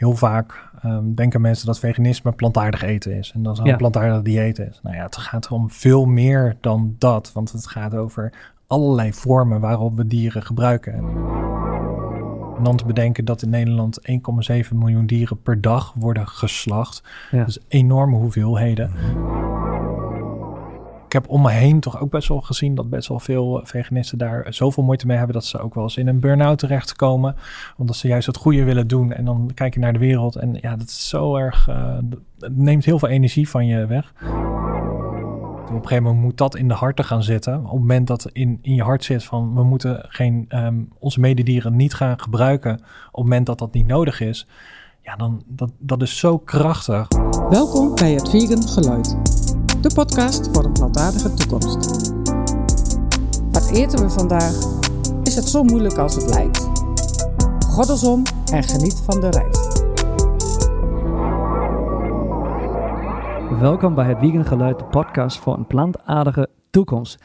heel vaak ehm, denken mensen dat veganisme plantaardig eten is. En dat het Ja. een plantaardig dieet is. Nou ja, het gaat om veel meer dan dat. Want het gaat over allerlei vormen waarop we dieren gebruiken. En dan te bedenken dat in Nederland 1,7 miljoen dieren per dag worden geslacht. Ja. Dus enorme hoeveelheden. Ik heb om me heen toch ook best wel gezien dat best wel veel veganisten daar zoveel moeite mee hebben dat ze ook wel eens in een burn-out terechtkomen. Omdat ze juist het goede willen doen. En dan kijk je naar de wereld en ja, dat is zo erg. eh, het neemt heel veel energie van je weg. Op een gegeven moment moet dat in de harten gaan zitten. Op het moment dat in, in je hart zit van we moeten geen, ehm, onze mededieren niet gaan gebruiken. Op het moment dat dat niet nodig is. Ja, dan dat, dat is zo krachtig. Welkom bij het Vegan Geluid. De podcast voor een plantaardige toekomst. Wat eten we vandaag? Is het zo moeilijk als het lijkt? Goddelsom en geniet van de reis. Welkom bij het Vegan Geluid, de podcast voor een plantaardige toekomst.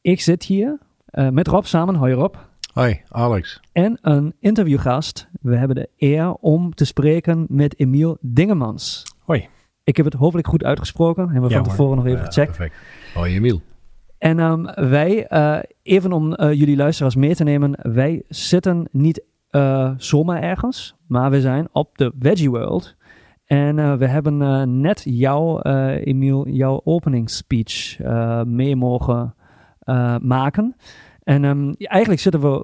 Ik zit hier eh, met Rob samen, hoi Rob, Hoi, Alex. en een interviewgast. We hebben de eer om te spreken met Emiel Dingemans. Hoi. Ik heb het hopelijk goed uitgesproken, hebben we Ja, van tevoren nog even gecheckt. Perfect. Hoi, Emiel. En ehm, wij, eh, even om eh, jullie luisteraars mee te nemen, wij zitten niet eh, zomaar ergens, maar we zijn op de Veggie World. En we hebben net jou, Emiel, jouw opening speech mee mogen maken. En ehm, eigenlijk zitten we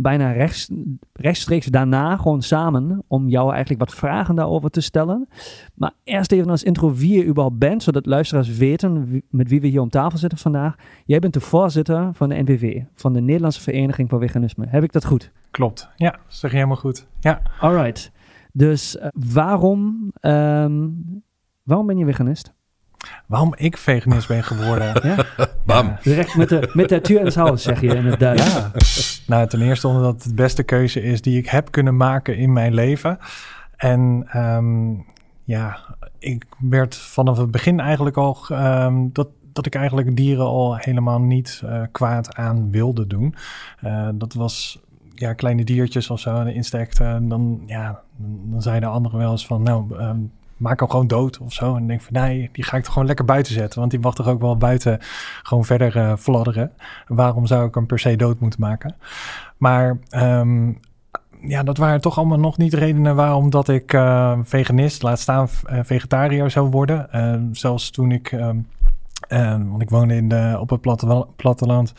bijna rechts, rechtstreeks daarna gewoon samen om jou eigenlijk wat vragen daarover te stellen. Maar eerst even als intro wie je überhaupt bent, zodat luisteraars weten wie- met wie we hier om tafel zitten vandaag. Jij bent de voorzitter van de NVV, van de Nederlandse Vereniging voor Veganisme. Heb ik dat goed? Klopt. Ja, zeg je helemaal goed. Ja. Alright. Dus eh, waarom, ehm, waarom ben je veganist? Waarom ik veganist ben geworden? Ja? Bam. Ja. Direct met de, met de tuur huis, zeg je in het Duits. Ja, nou ten eerste omdat het de beste keuze is die ik heb kunnen maken in mijn leven. En ehm, ja, ik werd vanaf het begin eigenlijk al ehm, dat, dat ik eigenlijk dieren al helemaal niet eh, kwaad aan wilde doen. Eh, dat was ja, kleine diertjes of zo, insecten. En dan, ja, dan zeiden anderen wel eens van, nou, ehm, maak hem gewoon dood of zo. En denk van, nee, die ga ik toch gewoon lekker buiten zetten. Want die mag toch ook wel buiten gewoon verder eh fladderen. Waarom zou ik hem per se dood moeten maken? Maar ehm, ja, dat waren toch allemaal nog niet redenen waarom dat ik eh, veganist, laat staan eh, vegetariër zou worden. Eh, zelfs toen ik, ehm, eh, want ik woonde in de, op het platte, platteland.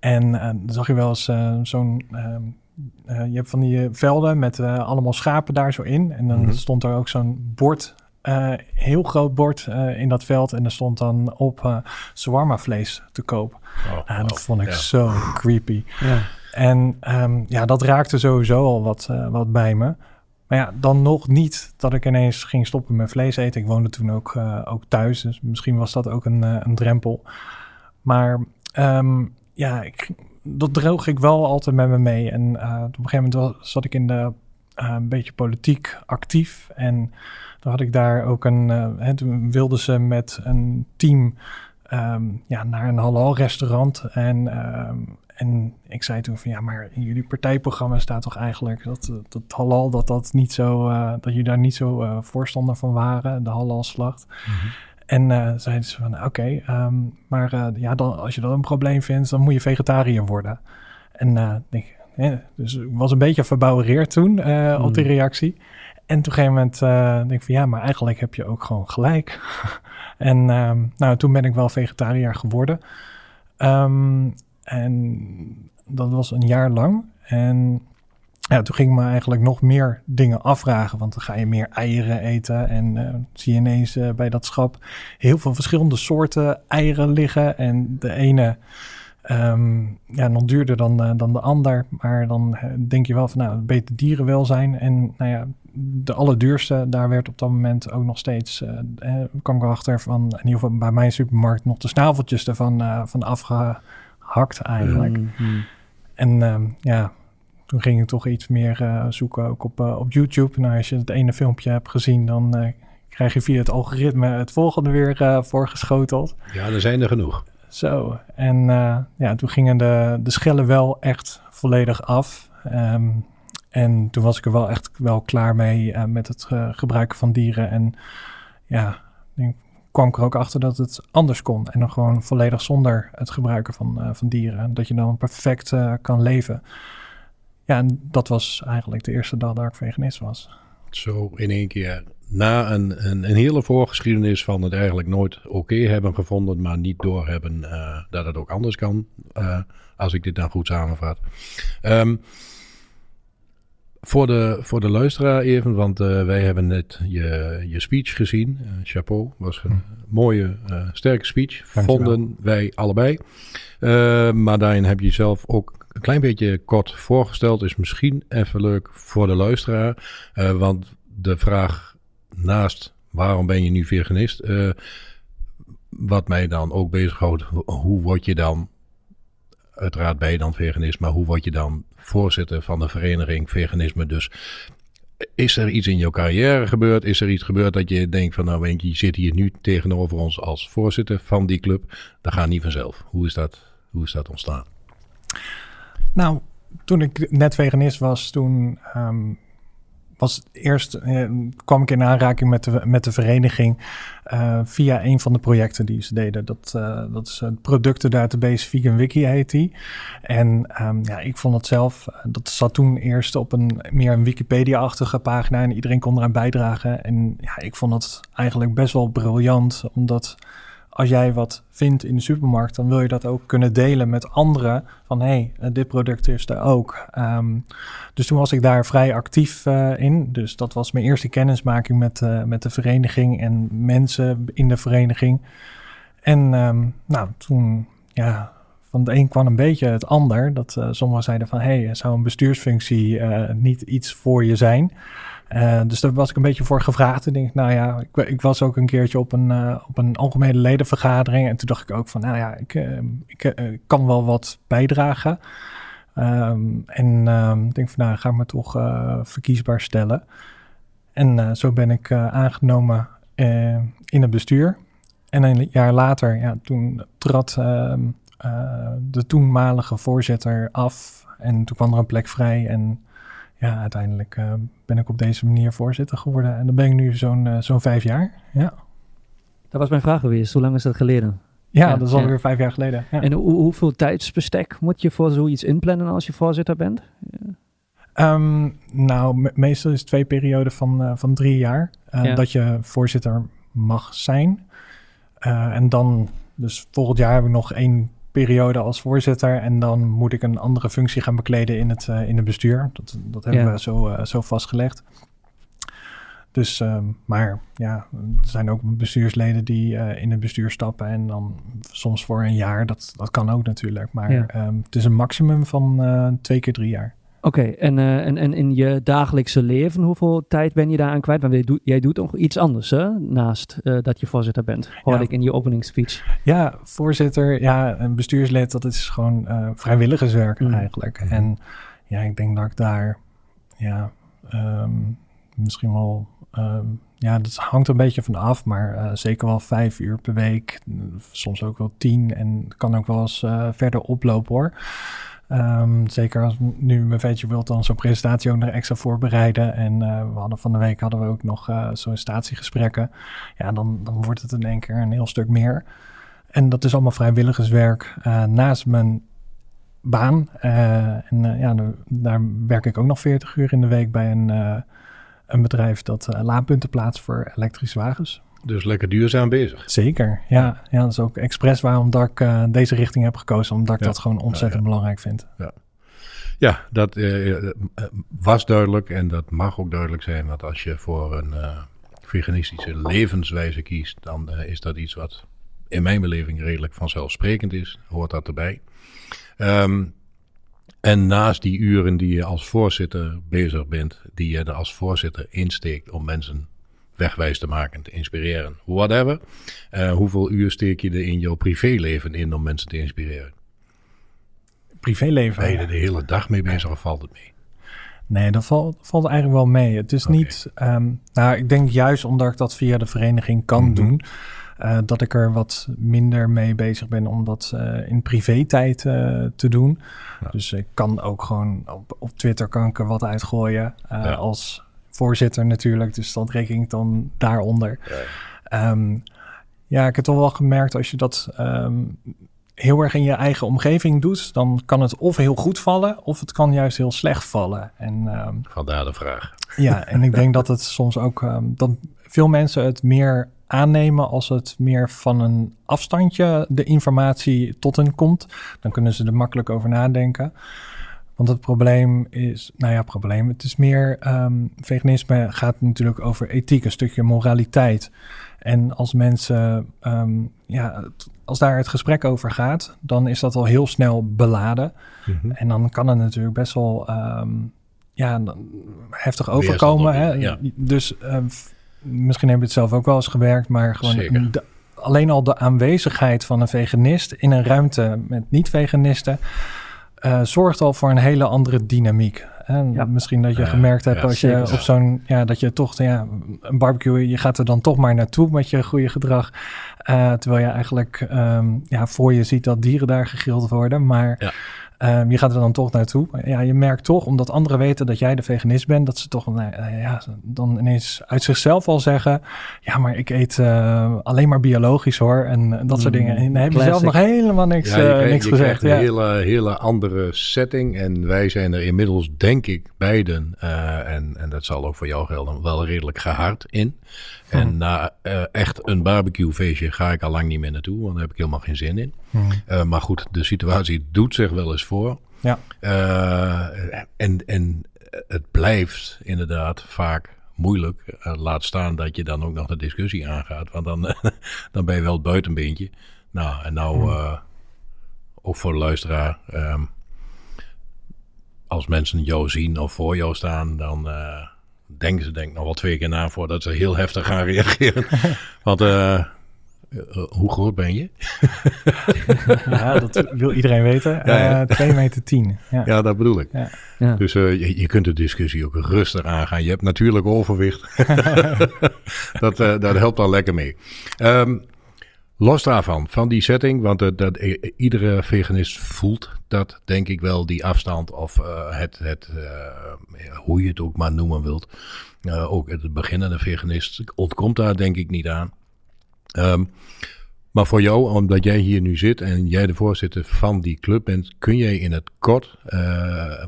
En zag je wel eens zo'n, ehm, eh, je hebt van die eh, velden met eh, allemaal schapen daar zo in. En dan Mhm. stond er ook zo'n bord, eh, heel groot bord eh, in dat veld. En er stond dan op uh, shawarma vlees te koop. Oh, Ja, oh, dat vond ik ja. zo creepy. Ja. En ehm, ja, dat raakte sowieso al wat, eh, wat bij me. Maar ja, dan nog niet dat ik ineens ging stoppen met vlees eten. Ik woonde toen ook, eh, ook thuis, dus misschien was dat ook een, een drempel. Maar ehm, ja, ik, dat droog ik wel altijd met me mee. En eh, op een gegeven moment zat ik in de eh, een beetje politiek actief. En dan had ik daar ook een. hè, toen wilden ze met een team ehm, ja, naar een halal restaurant. En, ehm, en ik zei toen van ja, maar in jullie partijprogramma staat toch eigenlijk dat, dat halal, dat dat niet zo, eh, dat jullie daar niet zo voorstander van waren, de halal slacht. Mhm. En eh, zeiden ze van oké, ehm, maar eh, ja, dan, als je dat een probleem vindt, dan moet je vegetariër worden. En eh, denk, dus ik was een beetje verbouwereerd toen eh, op die Hmm. reactie. En op een gegeven moment denk ik van ja, maar eigenlijk heb je ook gewoon gelijk. en ehm, nou, toen ben ik wel vegetariër geworden. Ehm, en dat was een jaar lang. En ja, toen ging ik me eigenlijk nog meer dingen afvragen. Want dan ga je meer eieren eten. En eh, zie je ineens eh, bij dat schap heel veel verschillende soorten eieren liggen. En de ene ehm, ja, nog duurder dan, eh, dan de ander. Maar dan eh, denk je wel van nou, beter dierenwelzijn. En nou ja, de allerduurste, daar werd op dat moment ook nog steeds, eh eh, kwam ik erachter van, in ieder geval bij mijn supermarkt, nog de snaveltjes ervan eh, van afgehakt eigenlijk. Mhm. En ehm, ja, toen ging ik toch iets meer eh, zoeken, ook op, eh, op YouTube. Nou, als je het ene filmpje hebt gezien, dan eh, krijg je via het algoritme het volgende weer voorgeschoteld. Ja, er zijn er genoeg. Zo, en ja, toen gingen de, de schellen wel echt volledig af. Ehm, En toen was ik er wel echt wel klaar mee met het gebruiken van dieren. En ja, ik kwam ik er ook achter dat het anders kon. En dan gewoon volledig zonder het gebruiken van, van dieren. Dat je dan perfect kan leven. Ja, en dat was eigenlijk de eerste dag dat ik veganist was. Zo in één keer na een, een, een, hele voorgeschiedenis van het eigenlijk nooit oké hebben gevonden, maar niet doorhebben uh, dat het ook anders kan, uh, als ik dit dan goed samenvat. Um, voor, de, voor de luisteraar even, want uh, wij hebben net je, je speech gezien. chapeau, was een hm. mooie, sterke speech. Vonden wij allebei. maar daarin heb je zelf ook een klein beetje kort voorgesteld. Is misschien even leuk voor de luisteraar. want de vraag naast waarom ben je nu veganist, uh, wat mij dan ook bezighoudt, hoe word je dan, uiteraard ben dan veganist, maar hoe word je dan voorzitter van de vereniging veganisme? Dus is er iets in jouw carrière gebeurd? Is er iets gebeurd dat je denkt van nou, je zit hier nu tegenover ons als voorzitter van die club? Dat gaat niet vanzelf. Hoe is dat, hoe is dat ontstaan? Nou, toen ik net veganist was, toen um, was eerst eh, kwam ik in aanraking met de, met de vereniging uh, via een van de projecten die ze deden. Dat, uh, dat is een productendatabase Vegan Wiki heet die. En um, ja, ik vond het zelf, dat zat toen eerst op een meer een Wikipedia-achtige pagina en iedereen kon eraan bijdragen. En ja, ik vond het eigenlijk best wel briljant, omdat als jij wat vindt in de supermarkt, dan wil je dat ook kunnen delen met anderen. Van hé, hey, eh, dit product is er ook. Um, dus toen was ik daar vrij actief uh, in. Dus dat was mijn eerste kennismaking met, uh, met de vereniging en mensen in de vereniging. En um, nou, toen, ja, van het een kwam een beetje het ander. Dat sommigen zeiden van hé, hey, zou een bestuursfunctie niet iets voor je zijn? Uh, dus daar was ik een beetje voor gevraagd. En denk nou ja, ik, ik was ook een keertje op een, uh, op een algemene ledenvergadering. En toen dacht ik ook van, nou ja, ik, uh, ik kan wel wat bijdragen. Um, en ehm, ik denk van, nou, ga me toch verkiesbaar stellen. En zo ben ik aangenomen in het bestuur. En een jaar later, ja, toen trad ehm, de toenmalige voorzitter af. En toen kwam er een plek vrij en ja, uiteindelijk uh, ben ik op deze manier voorzitter geworden. En dan ben ik nu zo'n uh, zo'n vijf jaar. Ja. Dat was mijn vraag geweest. Hoe lang is dat geleden? Ja, ja dat is alweer ja. vijf jaar geleden. Ja. En hoe, hoeveel tijdsbestek moet je voor zoiets inplannen als je voorzitter bent? Um, nou, me meestal is het twee perioden van, uh, van drie jaar dat je voorzitter mag zijn. en dan, dus volgend jaar heb ik nog één periode als voorzitter. En dan moet ik een andere functie gaan bekleden in het, uh, in het bestuur. Dat, dat hebben we zo, uh, zo vastgelegd. Dus, uh, maar ja, er zijn ook bestuursleden die uh, in het bestuur stappen en dan soms voor een jaar. Dat, dat kan ook natuurlijk. Maar ja. um, het is een maximum van twee keer drie jaar. Oké, en, uh, en, en in je dagelijkse leven, hoeveel tijd ben je daaraan kwijt? Want jij doet, jij doet nog iets anders, hè? Naast uh, dat je voorzitter bent, hoorde ja. ik in je opening speech. Ja, voorzitter, ja, een bestuurslid, dat is gewoon uh, vrijwilligerswerk mm. eigenlijk. Mm. En ja, ik denk dat ik daar, ja, um, misschien wel, um, ja, dat hangt een beetje van af, maar zeker wel vijf uur per week, soms ook wel tien en kan ook wel eens verder oplopen hoor. Um, zeker als nu mijn Venture World dan zo'n presentatie ook nog extra voorbereiden. En uh, we hadden van de week hadden we ook nog uh, sollicitatiegesprekken. Ja, dan, dan wordt het in één keer een heel stuk meer. En dat is allemaal vrijwilligerswerk uh, naast mijn baan. en ja, daar werk ik ook nog 40 uur in de week bij een, een bedrijf dat laadpunten plaatst voor elektrische wagens. Dus lekker duurzaam bezig. Zeker, ja. ja dat is ook expres waarom dat ik uh, deze richting heb gekozen. Omdat ik ja. dat gewoon ontzettend ja, ja. belangrijk vind. Ja, ja dat uh, was duidelijk en dat mag ook duidelijk zijn. Want als je voor een uh, veganistische levenswijze kiest, dan is dat iets wat in mijn beleving redelijk vanzelfsprekend is. Hoort dat erbij. Um, en naast die uren die je als voorzitter bezig bent, die je er als voorzitter insteekt om mensen wegwijs te maken, te inspireren, whatever. Uh, hoeveel uur steek je er in jouw privéleven in om mensen te inspireren? Privéleven? Ben je er de hele dag mee bezig of valt het mee? Nee, dat valt, valt eigenlijk wel mee. Het is okay. niet, um, nou, ik denk juist omdat ik dat via de vereniging kan mm -hmm. doen. eh, dat ik er wat minder mee bezig ben om dat uh, in privé-tijd uh, te doen. Ja. Dus ik kan ook gewoon op, op Twitter kan ik er wat uitgooien ja. als voorzitter natuurlijk. Dus dat reken ik dan daaronder. Ja. Um, ja, ik heb toch wel gemerkt als je dat um, heel erg in je eigen omgeving doet, dan kan het of heel goed vallen, of het kan juist heel slecht vallen. En, um, Vandaar de vraag. Ja, en ik denk dat het soms ook dat veel mensen het meer aannemen als het meer van een afstandje de informatie tot hen komt. Dan kunnen ze er makkelijk over nadenken. Want het probleem is, nou ja, probleem. Het is meer, um, veganisme gaat natuurlijk over ethiek, een stukje moraliteit. En als mensen, um, ja, als daar het gesprek over gaat, dan is dat al heel snel beladen. Mm-hmm. En dan kan het natuurlijk best wel um, ja, heftig overkomen. Hè? Ja. Dus uh, misschien heb je het zelf ook wel eens gewerkt, maar gewoon de, alleen al de aanwezigheid van een veganist in een ruimte met niet-veganisten. Uh, zorgt al voor een hele andere dynamiek. En ja. misschien dat je gemerkt hebt ja, als je op zo'n, ja, dat je toch, ja, een barbecue, je gaat er dan toch maar naartoe met je goede gedrag. Uh, terwijl je eigenlijk um, ja, voor je ziet dat dieren daar gegrild worden. Maar ja. Um, je gaat er dan toch naartoe. Ja, je merkt toch, omdat anderen weten dat jij de veganist bent, dat ze toch nou, ja, dan ineens uit zichzelf al zeggen: Ja, maar ik eet uh, alleen maar biologisch hoor. En dat soort dingen. En dan heb je zelf nog helemaal niks, ja, je krijgt, uh, niks je gezegd. Een hele, hele andere setting. En wij zijn er inmiddels, denk ik, beiden. Uh, en, en dat zal ook voor jou gelden, wel redelijk gehard in. En hmm. na uh, echt een barbecue feestje ga ik al lang niet meer naartoe, want daar heb ik helemaal geen zin in. Hmm. Uh, maar goed, de situatie doet zich wel eens voor. Ja. Uh, en, en het blijft inderdaad vaak moeilijk. laat staan dat je dan ook nog de discussie aangaat, want dan, dan ben je wel het buitenbeentje. Nou, en nou, hmm. ook voor de luisteraar, um, als mensen jou zien of voor jou staan, dan denken ze denk ik nog wel twee keer na voordat ze heel heftig gaan reageren. Want uh, hoe groot ben je? ja, dat wil iedereen weten. Ja, 2 uh, meter 10. Ja. ja, dat bedoel ik. Ja. Ja. Dus uh, je, je, kunt de discussie ook rustig aangaan. Je hebt natuurlijk overwicht. dat, dat helpt al lekker mee. Um, Los daarvan, van die setting, want dat, dat, iedere veganist voelt dat, denk ik wel, die afstand of uh, het, het uh, hoe je het ook maar noemen wilt. Uh, ook het beginnende veganist ontkomt daar denk ik niet aan. Um, maar voor jou, omdat jij hier nu zit en jij de voorzitter van die club bent, kun jij in het kort,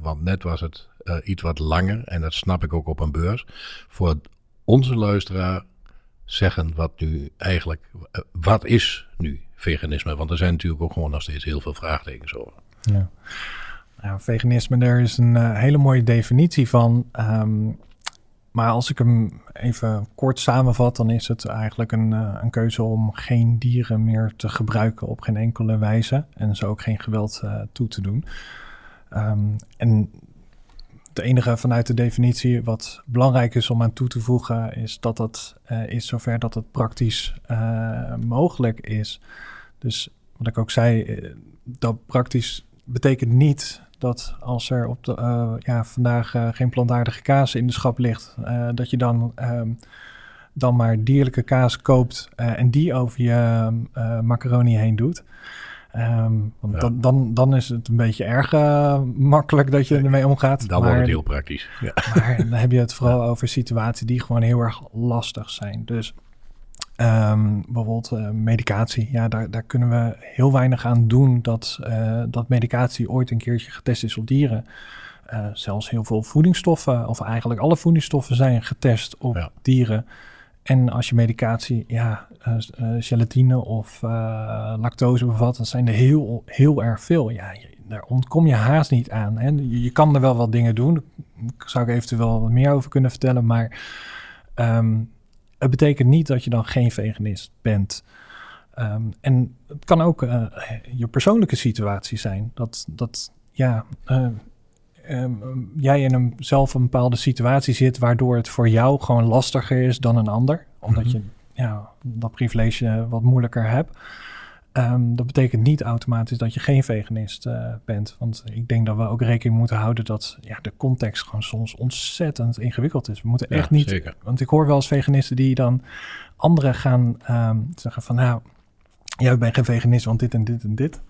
want net was het iets wat langer en dat snap ik ook op een beurs, voor onze luisteraar zeggen wat nu eigenlijk, wat is nu veganisme? Want er zijn natuurlijk ook gewoon nog steeds heel veel vraagtekens over. Ja. Nou, veganisme, er is een uh, hele mooie definitie van. Um, maar als ik hem even kort samenvat, dan is het eigenlijk een, uh, een keuze om geen dieren meer te gebruiken op geen enkele wijze. En zo ook geen geweld uh, toe te doen. Um, en het enige vanuit de definitie wat belangrijk is om aan toe te voegen, is dat dat is zover dat het praktisch mogelijk is. Dus wat ik ook zei, dat praktisch betekent niet dat als er op de, ja, vandaag geen plantaardige kaas in de schap ligt, dat je dan, ehm, dan maar dierlijke kaas koopt en die over je macaroni heen doet. Um, want ja. dan, dan, dan is het een beetje erg makkelijk dat je ermee omgaat. Dan maar, wordt het heel praktisch. Ja. Maar dan heb je het vooral over situaties die gewoon heel erg lastig zijn. Dus um, bijvoorbeeld uh, medicatie. Ja, daar, daar kunnen we heel weinig aan doen dat, uh, dat medicatie ooit een keertje getest is op dieren. zelfs heel veel voedingsstoffen, of eigenlijk alle voedingsstoffen zijn getest op ja. dieren. En als je medicatie, ja, gelatine of lactose bevat, dan zijn er heel, heel erg veel. Ja, je, daar ontkom je haast niet aan. Hè. Je, je, kan er wel wat dingen doen. Daar zou ik eventueel wat meer over kunnen vertellen. Maar um, het betekent niet dat je dan geen veganist bent. Um, en het kan ook je persoonlijke situatie zijn. Dat, dat ja, um, jij in een, zelf een bepaalde situatie zit waardoor het voor jou gewoon lastiger is dan een ander. Omdat mm -hmm. je ja, dat privilege wat moeilijker hebt. Ehm, dat betekent niet automatisch dat je geen veganist eh, bent. Want ik denk dat we ook rekening moeten houden dat ja, de context gewoon soms ontzettend ingewikkeld is. We moeten Ja, echt niet. zeker. Want ik hoor wel eens veganisten die dan anderen gaan ehm, zeggen van nou, jij bent geen veganist, want dit en dit en dit.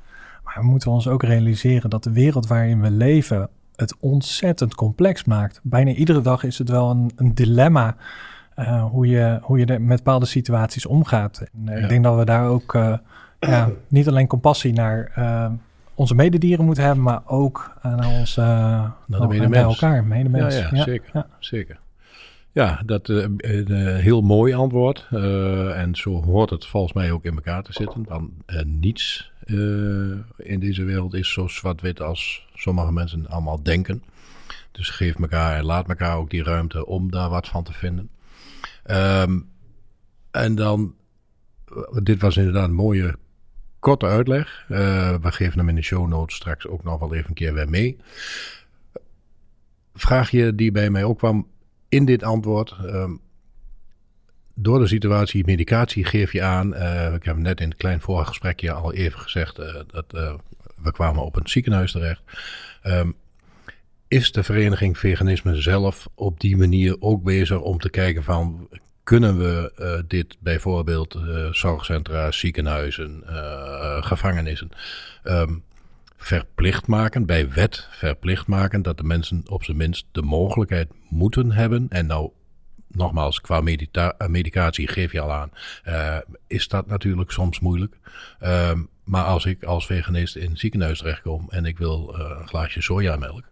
Maar we moeten ons ook realiseren dat de wereld waarin we leven het ontzettend complex maakt. Bijna iedere dag is het wel een, een dilemma eh, hoe, je, hoe je met bepaalde situaties omgaat. En, eh, Ja. Ik denk dat we daar ook ja, niet alleen compassie naar eh, onze mededieren moeten hebben, maar ook eh, naar onze Naar de naar medemens. elkaar, medemens. Ja, ja, zeker. Ja. Zeker. Ja, dat eh, een eh, heel mooi antwoord. Eh, en zo hoort het volgens mij ook in elkaar te zitten. Want eh, niets eh, in deze wereld is zo zwart-wit als sommige mensen allemaal denken. Dus geef elkaar en laat elkaar ook die ruimte om daar wat van te vinden. Ehm, en dan, eh, dit was inderdaad een mooie korte uitleg. Eh, we geven hem in de show notes straks ook nog wel even een keer weer mee vraagje die bij mij ook kwam in dit antwoord. ehm, door de situatie medicatie geef je aan. eh, ik heb net in het klein vorige gesprekje al even gezegd eh, dat we kwamen op een ziekenhuis terecht. Ehm, is de vereniging veganisme zelf op die manier ook bezig om te kijken van kunnen we eh, dit bijvoorbeeld eh, zorgcentra, ziekenhuizen, eh, gevangenissen ehm, verplicht maken, bij wet verplicht maken, dat de mensen op zijn minst de mogelijkheid moeten hebben. En nou, nogmaals, qua medicatie geef je al aan, is dat natuurlijk soms moeilijk. Ehm, maar als ik als veganist in het ziekenhuis terechtkom en ik wil een glaasje sojamelk,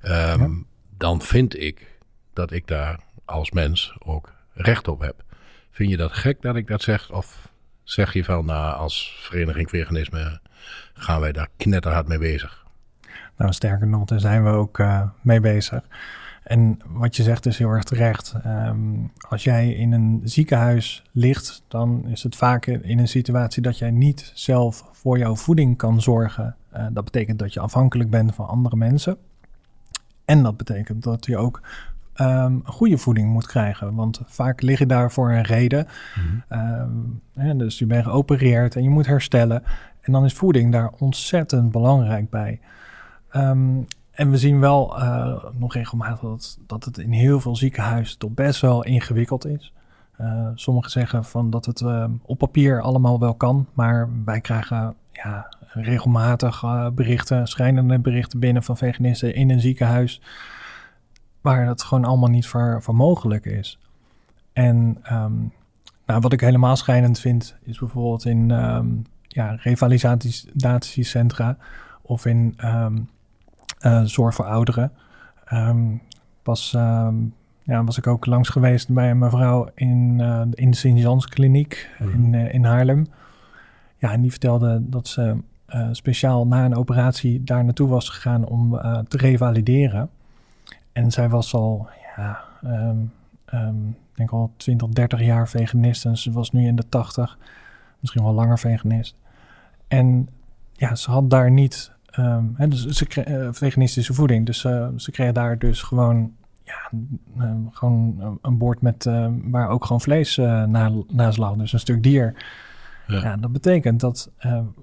ehm, Ja. dan vind ik dat ik daar als mens ook recht op heb. Vind je dat gek dat ik dat zeg? Of zeg je van, nou, als vereniging veganisme gaan wij daar knetterhard mee bezig? Nou, sterker nog, daar zijn we ook eh, mee bezig. En wat je zegt is heel erg terecht. Ehm, als jij in een ziekenhuis ligt, dan is het vaak in een situatie dat jij niet zelf voor jouw voeding kan zorgen. Eh, dat betekent dat je afhankelijk bent van andere mensen. En dat betekent dat je ook ehm, goede voeding moet krijgen. Want vaak lig je daar voor een reden. Ehm, hè, dus je bent geopereerd en je moet herstellen. En dan is voeding daar ontzettend belangrijk bij. Ehm, en we zien wel eh, nog regelmatig dat, dat het in heel veel ziekenhuizen toch best wel ingewikkeld is. Eh, sommigen zeggen van dat het op papier allemaal wel kan, maar wij krijgen ja, regelmatig eh, berichten, schrijnende berichten binnen van veganisten in een ziekenhuis, waar dat gewoon allemaal niet voor, voor mogelijk is. En ehm, nou, wat ik helemaal schrijnend vind, is bijvoorbeeld in ehm, ja, revalidatiecentra of in ehm, eh, zorg voor ouderen. Pas ja, was ik ook langs geweest bij een mevrouw in, eh, in de Sint-Jans kliniek Mhm. in, eh, in Haarlem. Ja, en die vertelde dat ze speciaal na een operatie daar naartoe was gegaan om te revalideren. En zij was al, ja, ik denk al 20, 30 jaar veganist. En ze was nu in de 80, misschien wel langer veganist. En ja, ze had daar niet, ehm, hè, dus ze kreeg, eh, veganistische voeding. Dus eh, ze kreeg daar dus gewoon, ja, gewoon een- bord met, waar ook gewoon vlees eh na, naast lag. Dus een stuk dier. Ja. Ja, dat betekent dat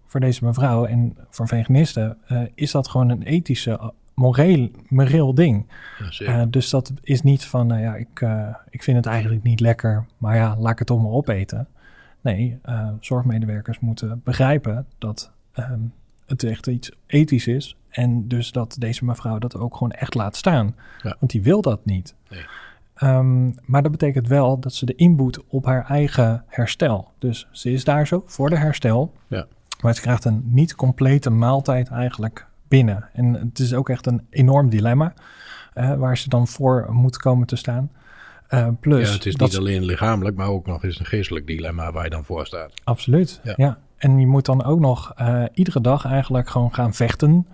voor deze mevrouw en voor veganisten is dat gewoon een ethische, moreel, moreel ding. Ja. Eh, dus dat is niet van, nou ja, ik, eh, ik vind het eigenlijk niet lekker, maar ja, laat ik het toch maar opeten. Nee, eh, zorgmedewerkers moeten begrijpen dat ehm, het echt iets ethisch is. En dus dat deze mevrouw dat ook gewoon echt laat staan. Ja. Want die wil dat niet. Nee. Ehm, maar dat betekent wel dat ze de inboet op haar eigen herstel. Dus ze is daar zo voor de herstel. Ja. Maar ze krijgt een niet complete maaltijd eigenlijk binnen. En het is ook echt een enorm dilemma. eh, waar ze dan voor moet komen te staan. Eh, plus, ja, het is dat niet alleen lichamelijk, maar ook nog eens een geestelijk dilemma waar je dan voor staat. Absoluut, Ja. ja. En je moet dan ook nog eh, iedere dag eigenlijk gewoon gaan vechten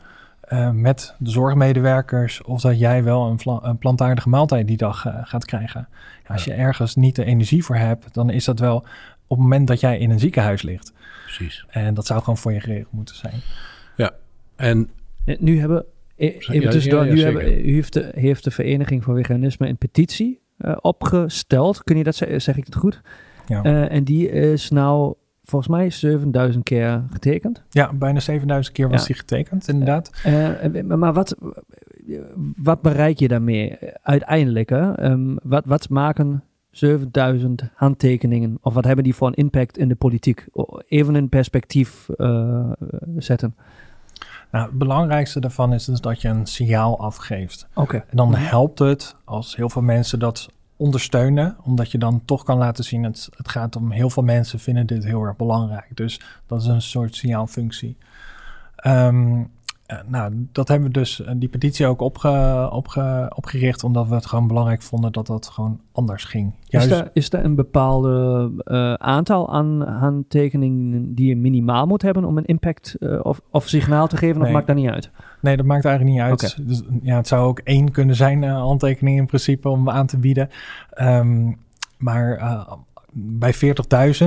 met de zorgmedewerkers of dat jij wel een, een plantaardige maaltijd die dag gaat krijgen. Ja, als Ja. je ergens niet de energie voor hebt, dan is dat wel op het moment dat jij in een ziekenhuis ligt. Precies. En dat zou gewoon voor je geregeld moeten zijn. En Eh, Nu hebben, eh, even tussendoor, nu hebben, u heeft de, heeft de Vereniging voor Veganisme een petitie eh, opgesteld. Kun je dat zeggen? Zeg ik het goed? Ja. Eh, en die is nou volgens mij 7000 keer getekend. Ja, bijna 7000 keer was Ja. die getekend, inderdaad. Maar wat, wat bereik je daarmee uiteindelijk? Hè? Ehm, wat, wat maken 7000 handtekeningen of wat hebben die voor een impact in de politiek? Even in perspectief zetten. Nou, het belangrijkste daarvan is dus dat je een signaal afgeeft. Oké. En dan Mhm. helpt het als heel veel mensen dat ondersteunen, omdat je dan toch kan laten zien, het, het gaat om heel veel mensen vinden dit heel erg belangrijk. Dus dat is een soort signaalfunctie. Eh, nou, dat hebben we dus, eh, die petitie ook opge, opge, opgericht, omdat we het gewoon belangrijk vonden dat dat gewoon anders ging. Is er, is er een bepaalde eh, aantal aan handtekeningen die je minimaal moet hebben om een impact eh, of, of signaal te geven? Of Nee. maakt dat niet uit? Nee, dat maakt eigenlijk niet uit. Dus, ja, het zou ook één kunnen zijn, eh handtekening in principe, om aan te bieden. Ehm, maar eh, bij 40.000,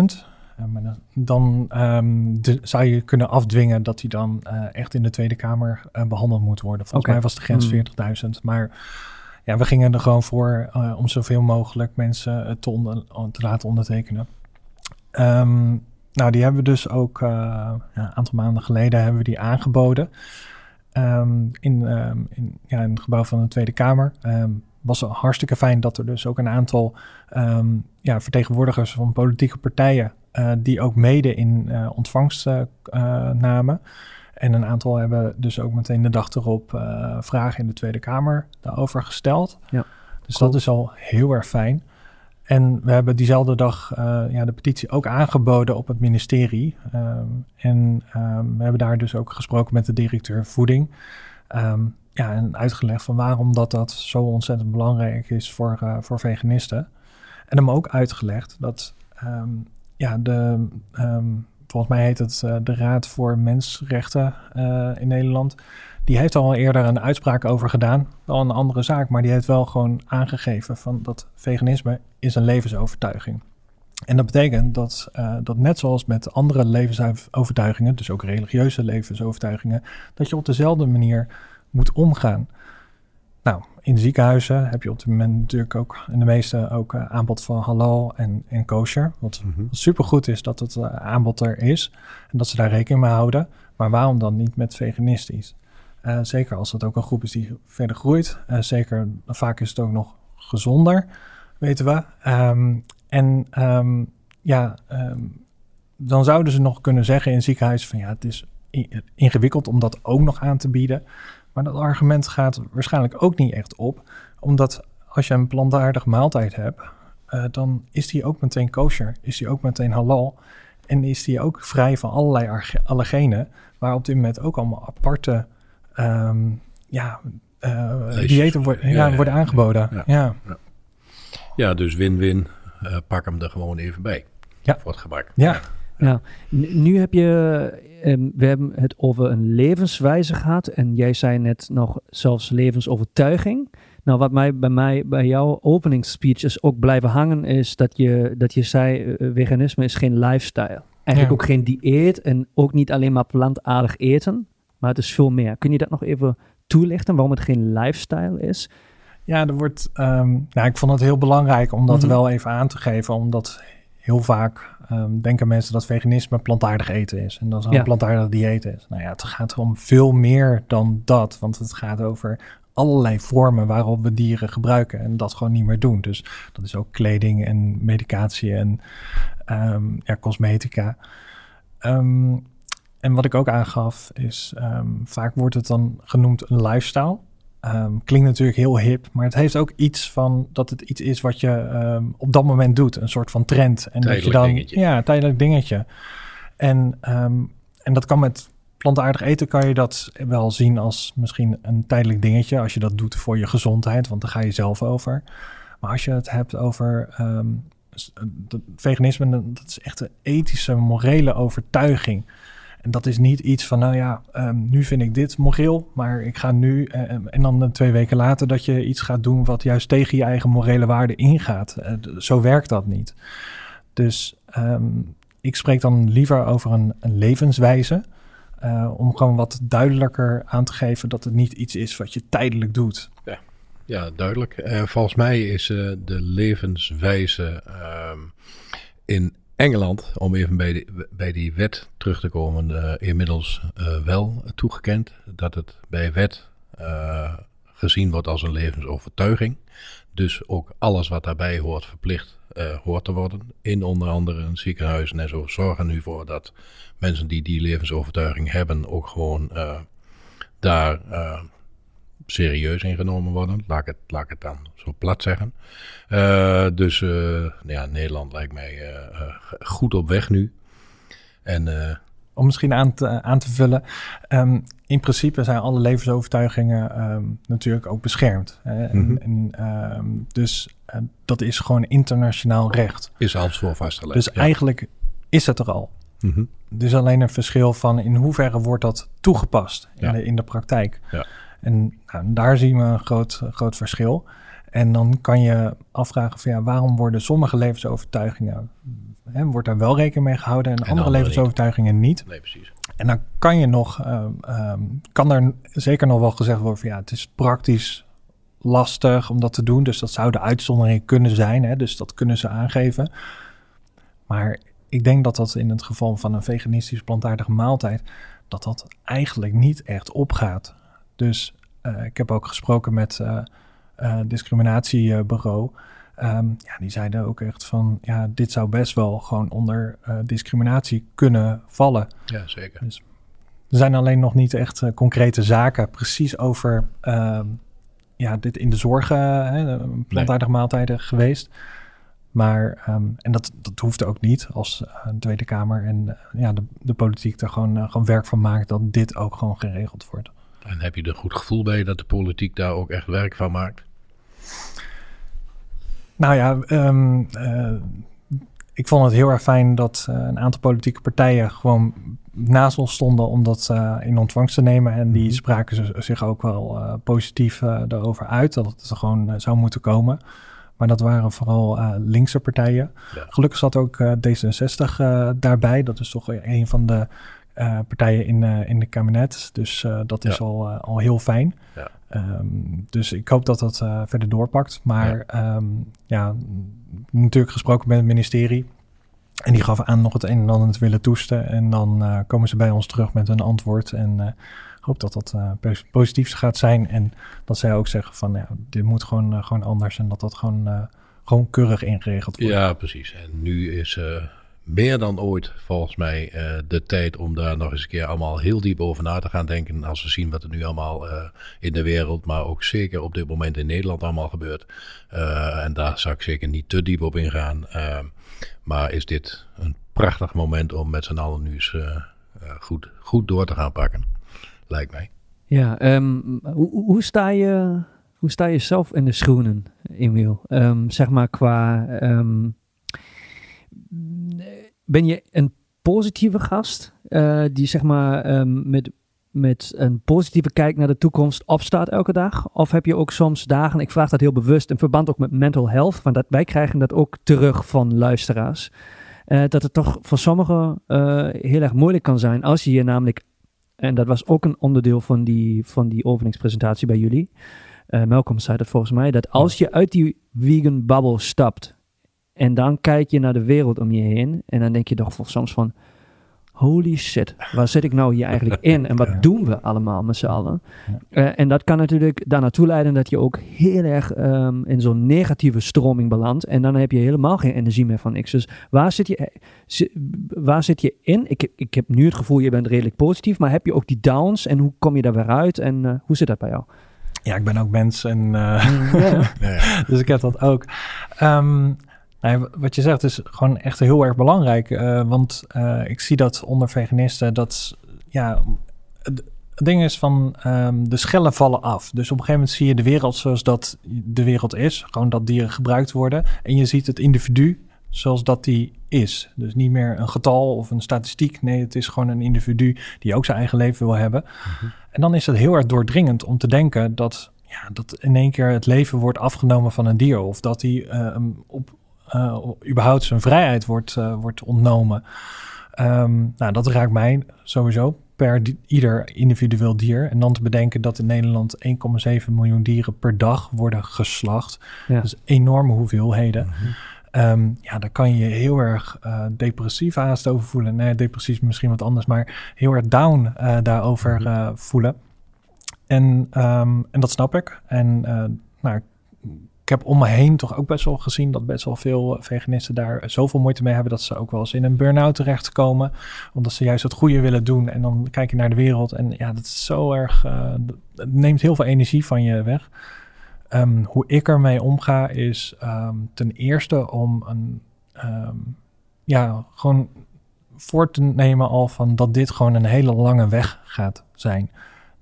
eh, maar dan- ehm, de- zou je kunnen afdwingen dat hij dan eh, echt in de Tweede Kamer eh, behandeld moet worden. Volgens mij was de grens Hmm. 40.000. Maar ja, we gingen er gewoon voor eh, om zoveel mogelijk mensen eh, te, laten ondertekenen. Ehm, nou, die hebben we dus ook eh, ja, een aantal maanden geleden hebben we die aangeboden. Ehm, in, in, ja, in het gebouw van de Tweede Kamer. Was hartstikke fijn dat er dus ook een aantal ja, vertegenwoordigers van politieke partijen eh, die ook mede in eh, ontvangst eh, namen. En een aantal hebben dus ook meteen de dag erop vragen in de Tweede Kamer daarover gesteld. Ja, dus cool. dat is al heel erg fijn. En we hebben diezelfde dag ja, de petitie ook aangeboden op het ministerie. Ehm, en ehm, we hebben daar dus ook gesproken met de directeur voeding. Ehm, ja, en uitgelegd van waarom dat, dat zo ontzettend belangrijk is voor, voor veganisten. En hem ook uitgelegd dat ja, de, ehm, volgens mij heet het eh, de Raad voor Mensenrechten eh, in Nederland. Die heeft al eerder een uitspraak over gedaan, wel een andere zaak, maar die heeft wel gewoon aangegeven van dat veganisme is een levensovertuiging. En dat betekent dat, eh, dat net zoals met andere levensovertuigingen, dus ook religieuze levensovertuigingen, dat je op dezelfde manier moet omgaan. Nou, in ziekenhuizen heb je op dit moment natuurlijk ook in de meeste ook eh, aanbod van halal en, en kosher. Wat Mhm. supergoed is dat het eh, aanbod er is en dat ze daar rekening mee houden. Maar waarom dan niet met veganistisch? Eh, zeker als het ook een groep is die verder groeit. Zeker, vaak is het ook nog gezonder, weten we. Ehm, en ehm, ja, ehm, dan zouden ze nog kunnen zeggen in ziekenhuizen van ja, het is ingewikkeld om dat ook nog aan te bieden. Maar dat argument gaat waarschijnlijk ook niet echt op, omdat als je een plantaardige maaltijd hebt, eh, dan is die ook meteen kosher, is die ook meteen halal en is die ook vrij van allerlei allergenen, waar op dit moment ook allemaal aparte ehm, ja, Lijstjes. diëten worden, ja, Ja, ja, worden aangeboden. ja. Ja. Dus win-win. Eh, pak hem er gewoon even bij. Ja. Voor het gebak. Ja. Ja, nu heb je, ehm, we hebben het over een levenswijze gehad en jij zei net nog zelfs levensovertuiging. Nou, wat mij bij mij bij jouw opening speech is ook blijven hangen, is dat je, dat je zei: eh, veganisme is geen lifestyle. Eigenlijk Ja. ook geen dieet en ook niet alleen maar plantaardig eten, maar het is veel meer. Kun je dat nog even toelichten waarom het geen lifestyle is? Ja, er wordt. ehm, nou, ik vond het heel belangrijk om dat Mhm. wel even aan te geven, omdat heel vaak ehm, denken mensen dat veganisme plantaardig eten is en dat het Ja. een plantaardig dieet is. Nou ja, het gaat om veel meer dan dat, want het gaat over allerlei vormen waarop we dieren gebruiken en dat gewoon niet meer doen. Dus dat is ook kleding en medicatie en ehm, ja, cosmetica. Ehm, en wat ik ook aangaf is, vaak wordt het dan genoemd een lifestyle. Ehm, klinkt natuurlijk heel hip, maar het heeft ook iets van dat het iets is wat je ehm, op dat moment doet. Een soort van trend. En dat je dan, dingetje. Ja, tijdelijk dingetje. En, ehm, en dat kan met plantaardig eten kan je dat wel zien als misschien een tijdelijk dingetje. Als je dat doet voor je gezondheid, want daar ga je zelf over. Maar als je het hebt over veganisme, dat is echt een ethische, morele overtuiging. En dat is niet iets van, nou ja, ehm, nu vind ik dit moreel, maar ik ga nu, eh, en dan eh, twee weken later dat je iets gaat doen wat juist tegen je eigen morele waarden ingaat. Eh, zo werkt dat niet. Dus ehm, ik spreek dan liever over een, een levenswijze, eh, om gewoon wat duidelijker aan te geven dat het niet iets is wat je tijdelijk doet. Ja, duidelijk. Eh, volgens mij is de levenswijze ehm, in Engeland, om even bij, bij die wet terug te komen, uh, inmiddels uh, wel toegekend dat het bij wet uh, gezien wordt als een levensovertuiging. Dus ook alles wat daarbij hoort verplicht hoort te worden. In onder andere een ziekenhuis en zo zorgen nu voor dat mensen die die levensovertuiging hebben ook gewoon daar serieus ingenomen worden. Laat ik het, laat ik het dan zo plat zeggen. Uh, dus uh, ja, Nederland lijkt mij uh, goed op weg nu. En, Om misschien aan te, aan te vullen. Um, in principe zijn alle levensovertuigingen um, natuurlijk ook beschermd. Hè? En, mm -hmm. en um, dus dat is gewoon internationaal recht. Is alles voor vastgelegd. Dus ja. eigenlijk is het er al. Mm -hmm. Dus alleen een verschil van in hoeverre wordt dat toegepast in, de, in de praktijk. Ja. En nou, daar zien we een groot, groot verschil. En dan kan je afvragen van ja, waarom worden sommige levensovertuigingen, hè, wordt daar wel rekening mee gehouden en, en andere levensovertuigingen niet. Nee, precies. En dan kan je nog, uh, um, kan er zeker nog wel gezegd worden van ja, het is praktisch lastig om dat te doen. Dus dat zou de uitzondering kunnen zijn. Hè, dus dat kunnen ze aangeven. Maar ik denk dat dat in het geval van een veganistisch plantaardige maaltijd, dat dat eigenlijk niet echt opgaat. Dus uh, ik heb ook gesproken met uh, uh, discriminatiebureau. Um, ja, die zeiden ook echt van, ja, dit zou best wel gewoon onder discriminatie kunnen vallen. Ja, zeker. Dus er zijn alleen nog niet echt concrete zaken precies over ehm, ja, dit in de zorgen, plantaardige nee. maaltijden geweest. Maar, um, en dat, dat hoeft ook niet als uh, Tweede Kamer en uh, ja, de, de politiek er gewoon, uh, gewoon werk van maakt dat dit ook gewoon geregeld wordt. En heb je er goed gevoel bij dat de politiek daar ook echt werk van maakt? Nou ja, um, ik vond het heel erg fijn dat een aantal politieke partijen gewoon naast ons stonden om dat in ontvangst te nemen. En die spraken zich ook wel positief daarover uit, dat het er gewoon zou moeten komen. Maar dat waren vooral linkse partijen. Ja. Gelukkig zat ook uh, D66 uh, daarbij. Dat is toch een van de partijen in, in de kabinet. Dus dat is ja. al, al heel fijn. Ja. Um, dus ik hoop dat dat verder doorpakt. Maar ja. Um, ja, natuurlijk gesproken met het ministerie. En die gaf aan nog het een en ander te willen toesten. En dan komen ze bij ons terug met een antwoord. En hoop dat dat uh, positief gaat zijn. En dat zij ook zeggen van ja, dit moet gewoon, uh, gewoon anders. En dat dat gewoon, uh, gewoon keurig ingeregeld wordt. Ja, precies. En nu is meer dan ooit volgens mij de tijd om daar nog eens een keer allemaal heel diep over na te gaan denken. Als we zien wat er nu allemaal in de wereld, maar ook zeker op dit moment in Nederland allemaal gebeurt. en daar zou ik zeker niet te diep op ingaan. maar is dit een prachtig moment om met z'n allen nu eens goed, goed door te gaan pakken lijkt mij. Ja, um, hoe, sta je, hoe sta je zelf in de schoenen, Emiel? Um, zeg maar qua, um, ben je een positieve gast uh, die zeg maar met, met een positieve kijk naar de toekomst opstaat elke dag? Of heb je ook soms dagen, ik vraag dat heel bewust in verband ook met mental health, want dat, wij krijgen dat ook terug van luisteraars. Uh, dat het toch voor sommigen uh, heel erg moeilijk kan zijn als je je namelijk en dat was ook een onderdeel van die, van die openingspresentatie bij jullie. Malcolm zei dat volgens mij, dat als je uit die vegan bubble stapt en dan kijk je naar de wereld om je heen en dan denk je toch soms van, holy shit, waar zit ik nou hier eigenlijk in en wat ja. doen we allemaal met z'n allen? Ja. Uh, en dat kan natuurlijk daar naartoe leiden dat je ook heel erg um, in zo'n negatieve stroming belandt en dan heb je helemaal geen energie meer van niks. Dus waar zit je, waar zit je in? Ik, ik heb nu het gevoel, je bent redelijk positief, maar heb je ook die downs en hoe kom je daar weer uit en uh, hoe zit dat bij jou? Ja, ik ben ook mens en uh, ja. dus ik heb dat ook. Um, Wat je zegt is gewoon echt heel erg belangrijk. Uh, want uh, ik zie dat onder veganisten dat ja, het, ding is van um, de schellen vallen af. Dus op een gegeven moment zie je de wereld zoals dat de wereld is. Gewoon dat dieren gebruikt worden. En je ziet het individu zoals dat die is. Dus niet meer een getal of een statistiek. Nee, het is gewoon een individu die ook zijn eigen leven wil hebben. Mm-hmm. En dan is het heel erg doordringend om te denken dat, ja, dat in één keer het leven wordt afgenomen van een dier. Of dat hij uh, op uh, überhaupt zijn vrijheid wordt, uh, wordt ontnomen. Um, nou, dat raakt mij sowieso per di ieder individueel dier. En dan te bedenken dat in Nederland 1,7 miljoen dieren per dag worden geslacht. Ja. Dus enorme hoeveelheden. Mm -hmm. Ehm, ja, dan kan je heel erg uh, depressief haast over voelen. Nee, depressief misschien wat anders, maar heel erg down uh, daarover uh, voelen. En, um, en dat snap ik. En nou, ik heb om me heen toch ook best wel gezien dat best wel veel veganisten daar zoveel moeite mee hebben dat ze ook wel eens in een burn-out terechtkomen. Omdat ze juist het goede willen doen. En dan kijk je naar de wereld. En ja, dat is zo erg. het neemt heel veel energie van je weg. Um, hoe ik ermee omga is um, ten eerste om een, um, ja, gewoon voor te nemen al van dat dit gewoon een hele lange weg gaat zijn.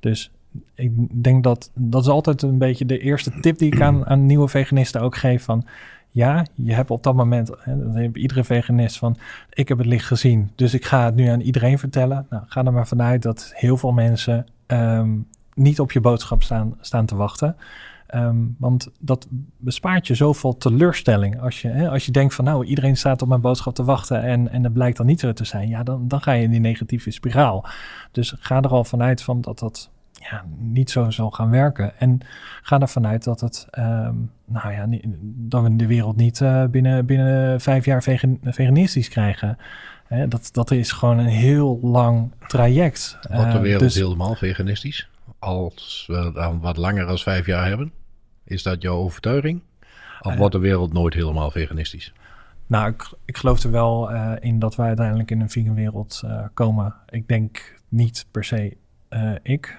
Dus ik denk dat dat is altijd een beetje de eerste tip die ik aan, aan nieuwe veganisten ook geef van ja, je hebt op dat moment, hè, dan iedere veganist van, ik heb het licht gezien, dus ik ga het nu aan iedereen vertellen. Nou, ga er maar vanuit dat heel veel mensen um, niet op je boodschap staan, staan te wachten. Um, want dat bespaart je zoveel teleurstelling. Als je, hè, als je denkt van nou, iedereen staat op mijn boodschap te wachten en, en dat blijkt dan niet zo te zijn. Ja, dan, dan ga je in die negatieve spiraal. Dus ga er al vanuit van dat dat ja, niet zo zal gaan werken. En ga ervan uit dat het, um, nou ja, dat we de wereld niet uh, binnen, binnen vijf jaar vegan, veganistisch krijgen. Hè, dat, dat is gewoon een heel lang traject. Wordt de eh, wereld dus, helemaal veganistisch? Als we dan wat langer dan vijf jaar hebben? Is dat jouw overtuiging? Of wordt de wereld nooit helemaal veganistisch? Nou, ik, ik geloof er wel uh, in dat wij uiteindelijk in een vegan wereld uh, komen. Ik denk niet per se uh, ik,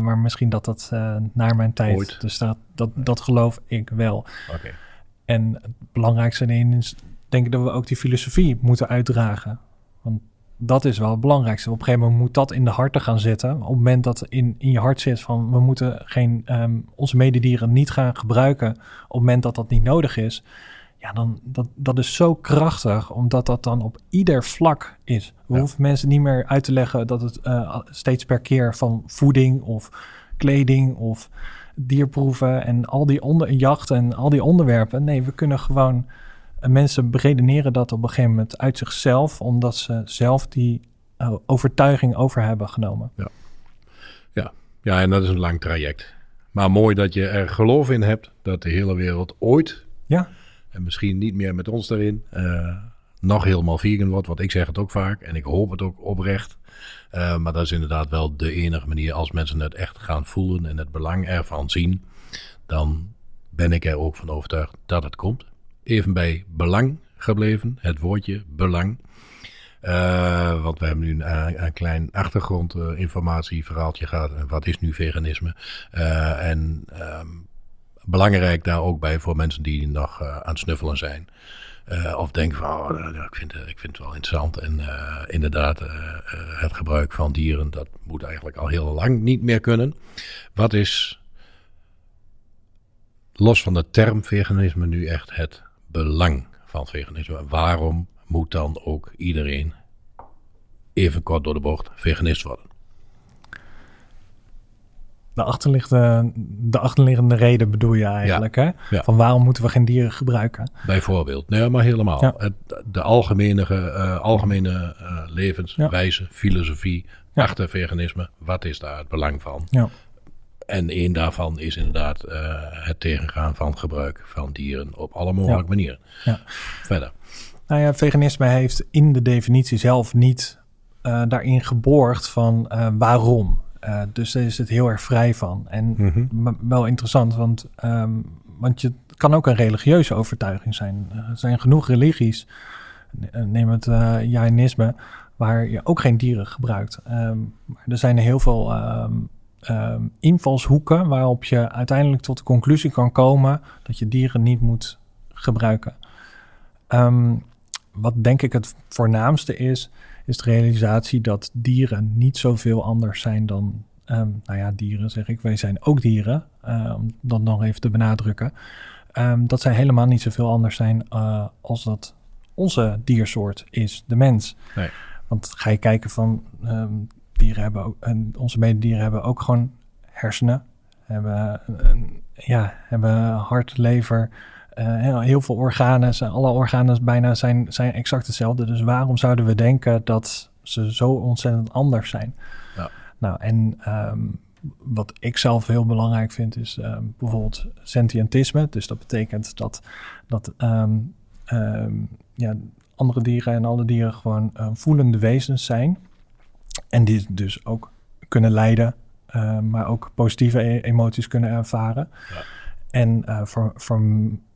maar misschien dat dat naar mijn tijd. Ooit. Dus dat, dat, dat geloof ik wel. Okay. En het belangrijkste in is, denk ik dat we ook die filosofie moeten uitdragen. Want dat is wel het belangrijkste. Op een gegeven moment moet dat in de harten gaan zitten. Op het moment dat in, in je hart zit van we moeten geen, um, onze mededieren niet gaan gebruiken op het moment dat dat niet nodig is. Ja, dan dat, dat is zo krachtig, omdat dat dan op ieder vlak is. We ja. hoeven mensen niet meer uit te leggen dat het uh, steeds per keer van voeding of kleding of dierproeven en al die onder jachten en al die onderwerpen. Nee, we kunnen gewoon mensen beredeneren dat op een gegeven moment uit zichzelf, omdat ze zelf die uh, overtuiging over hebben genomen. Ja. ja. ja, en dat is een lang traject. Maar mooi dat je er geloof in hebt dat de hele wereld ooit, ja. En misschien niet meer met ons daarin, uh, nog helemaal vegan wordt. Want ik zeg het ook vaak en ik hoop het ook oprecht. Uh, maar dat is inderdaad wel de enige manier als mensen het echt gaan voelen en het belang ervan zien. Dan ben ik er ook van overtuigd dat het komt even bij belang gebleven, het woordje belang. Uh, want we hebben nu een, een klein achtergrondinformatieverhaaltje uh, gehad. Wat is nu veganisme? En um, belangrijk daar ook bij voor mensen die nog aan het snuffelen zijn. of denken van, oh, ik, vind, ik vind het wel interessant. En inderdaad, het gebruik van dieren, dat moet eigenlijk al heel lang niet meer kunnen. Wat is, los van de term veganisme, nu echt het belang van veganisme. Waarom moet dan ook iedereen even kort door de bocht veganist worden? De achterliggende, de achterliggende reden bedoel je eigenlijk, hè? Van waarom moeten we geen dieren gebruiken? Bijvoorbeeld. Nee, maar helemaal. Ja. Het, de algemene, uh, algemene uh, levenswijze, filosofie achter veganisme. Wat is daar het belang van? Ja. En één daarvan is inderdaad uh, het tegengaan van gebruik van dieren op alle mogelijke manieren. Ja. Verder. Nou ja, veganisme heeft in de definitie zelf niet daarin geborgd van uh, waarom. dus daar is het heel erg vrij van. En mm -hmm. wel interessant, want, um, want je kan ook een religieuze overtuiging zijn. Er zijn genoeg religies, neem het Jainisme, waar je ook geen dieren gebruikt. Um, maar er zijn heel veel um, um, invalshoeken waarop je uiteindelijk tot de conclusie kan komen dat je dieren niet moet gebruiken. Wat denk ik het voornaamste is, is de realisatie dat dieren niet zoveel anders zijn dan, um, nou ja, dieren zeg ik, wij zijn ook dieren, uh, om dat nog even te benadrukken. dat zij helemaal niet zoveel anders zijn uh, als dat onze diersoort is, de mens. Nee. Want ga je kijken van dieren hebben ook, en onze mededieren hebben ook gewoon hersenen, hebben, een, ja, hebben hart, lever, uh, heel veel organen. Alle organen bijna zijn, zijn exact hetzelfde. Dus waarom zouden we denken dat ze zo ontzettend anders zijn? Ja. Nou, en um, wat ik zelf heel belangrijk vind is um, bijvoorbeeld sentientisme. Dus dat betekent dat, dat um, ehm, ja, andere dieren en alle dieren gewoon eh, voelende wezens zijn. En die dus ook kunnen lijden, eh, maar ook positieve e- emoties kunnen ervaren. Ja. En eh, voor, voor,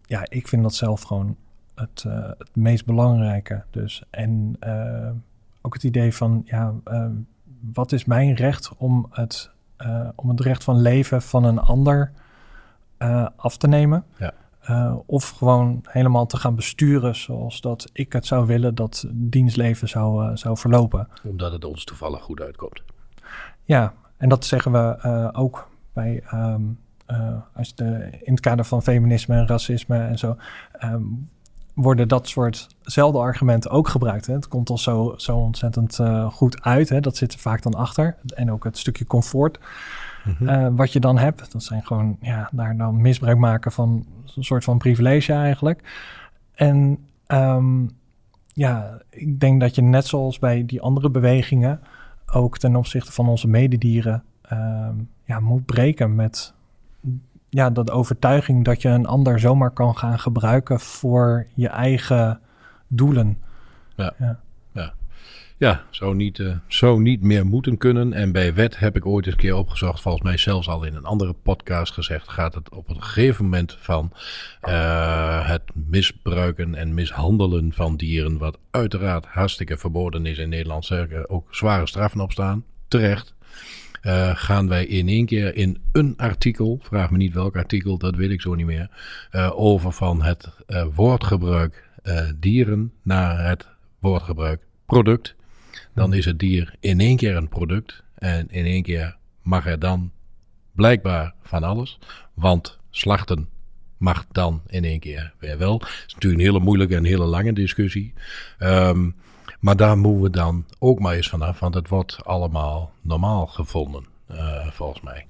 ja, ik vind dat zelf gewoon het, eh, het meest belangrijke. Dus, en eh, ook het idee van, ja, eh, wat is mijn recht om het, eh, om het recht van leven van een ander af te nemen? Ja. Of gewoon helemaal te gaan besturen zoals dat ik het zou willen dat dienstleven zou, zou verlopen. Omdat het ons toevallig goed uitkomt. Ja, en dat zeggen we ook bij, ehm, eh, als de, in het kader van feminisme en racisme en zo, ehm, worden dat soortzelfde argumenten ook gebruikt. Hè? Het komt al zo, zo ontzettend eh, goed uit, hè? dat zit er vaak dan achter. En ook het stukje comfort Mhm. eh, wat je dan hebt. Dat zijn gewoon, ja, daar dan misbruik maken van een soort van privilege eigenlijk. En ehm, ja, ik denk dat je net zoals bij die andere bewegingen ook ten opzichte van onze mededieren ehm, ja, moet breken met ja, dat overtuiging dat je een ander zomaar kan gaan gebruiken voor je eigen doelen. Ja, zou niet, eh, zou niet meer moeten kunnen. En bij wet heb ik ooit eens een keer opgezocht, volgens mij zelfs al in een andere podcast gezegd, gaat het op een gegeven moment van eh, het misbruiken en mishandelen van dieren, wat uiteraard hartstikke verboden is in Nederland, zeker ook zware straffen op staan, terecht. Eh, gaan wij in één keer in een artikel, vraag me niet welk artikel, dat weet ik zo niet meer, eh, over van het eh, woordgebruik dieren naar het woordgebruik product dan is het dier in één keer een product. En in één keer mag er dan blijkbaar van alles. Want slachten mag dan in één keer weer wel. Het is natuurlijk een hele moeilijke en hele lange discussie. Ehm, maar daar moeten we dan ook maar eens vanaf. Want het wordt allemaal normaal gevonden, eh, volgens mij.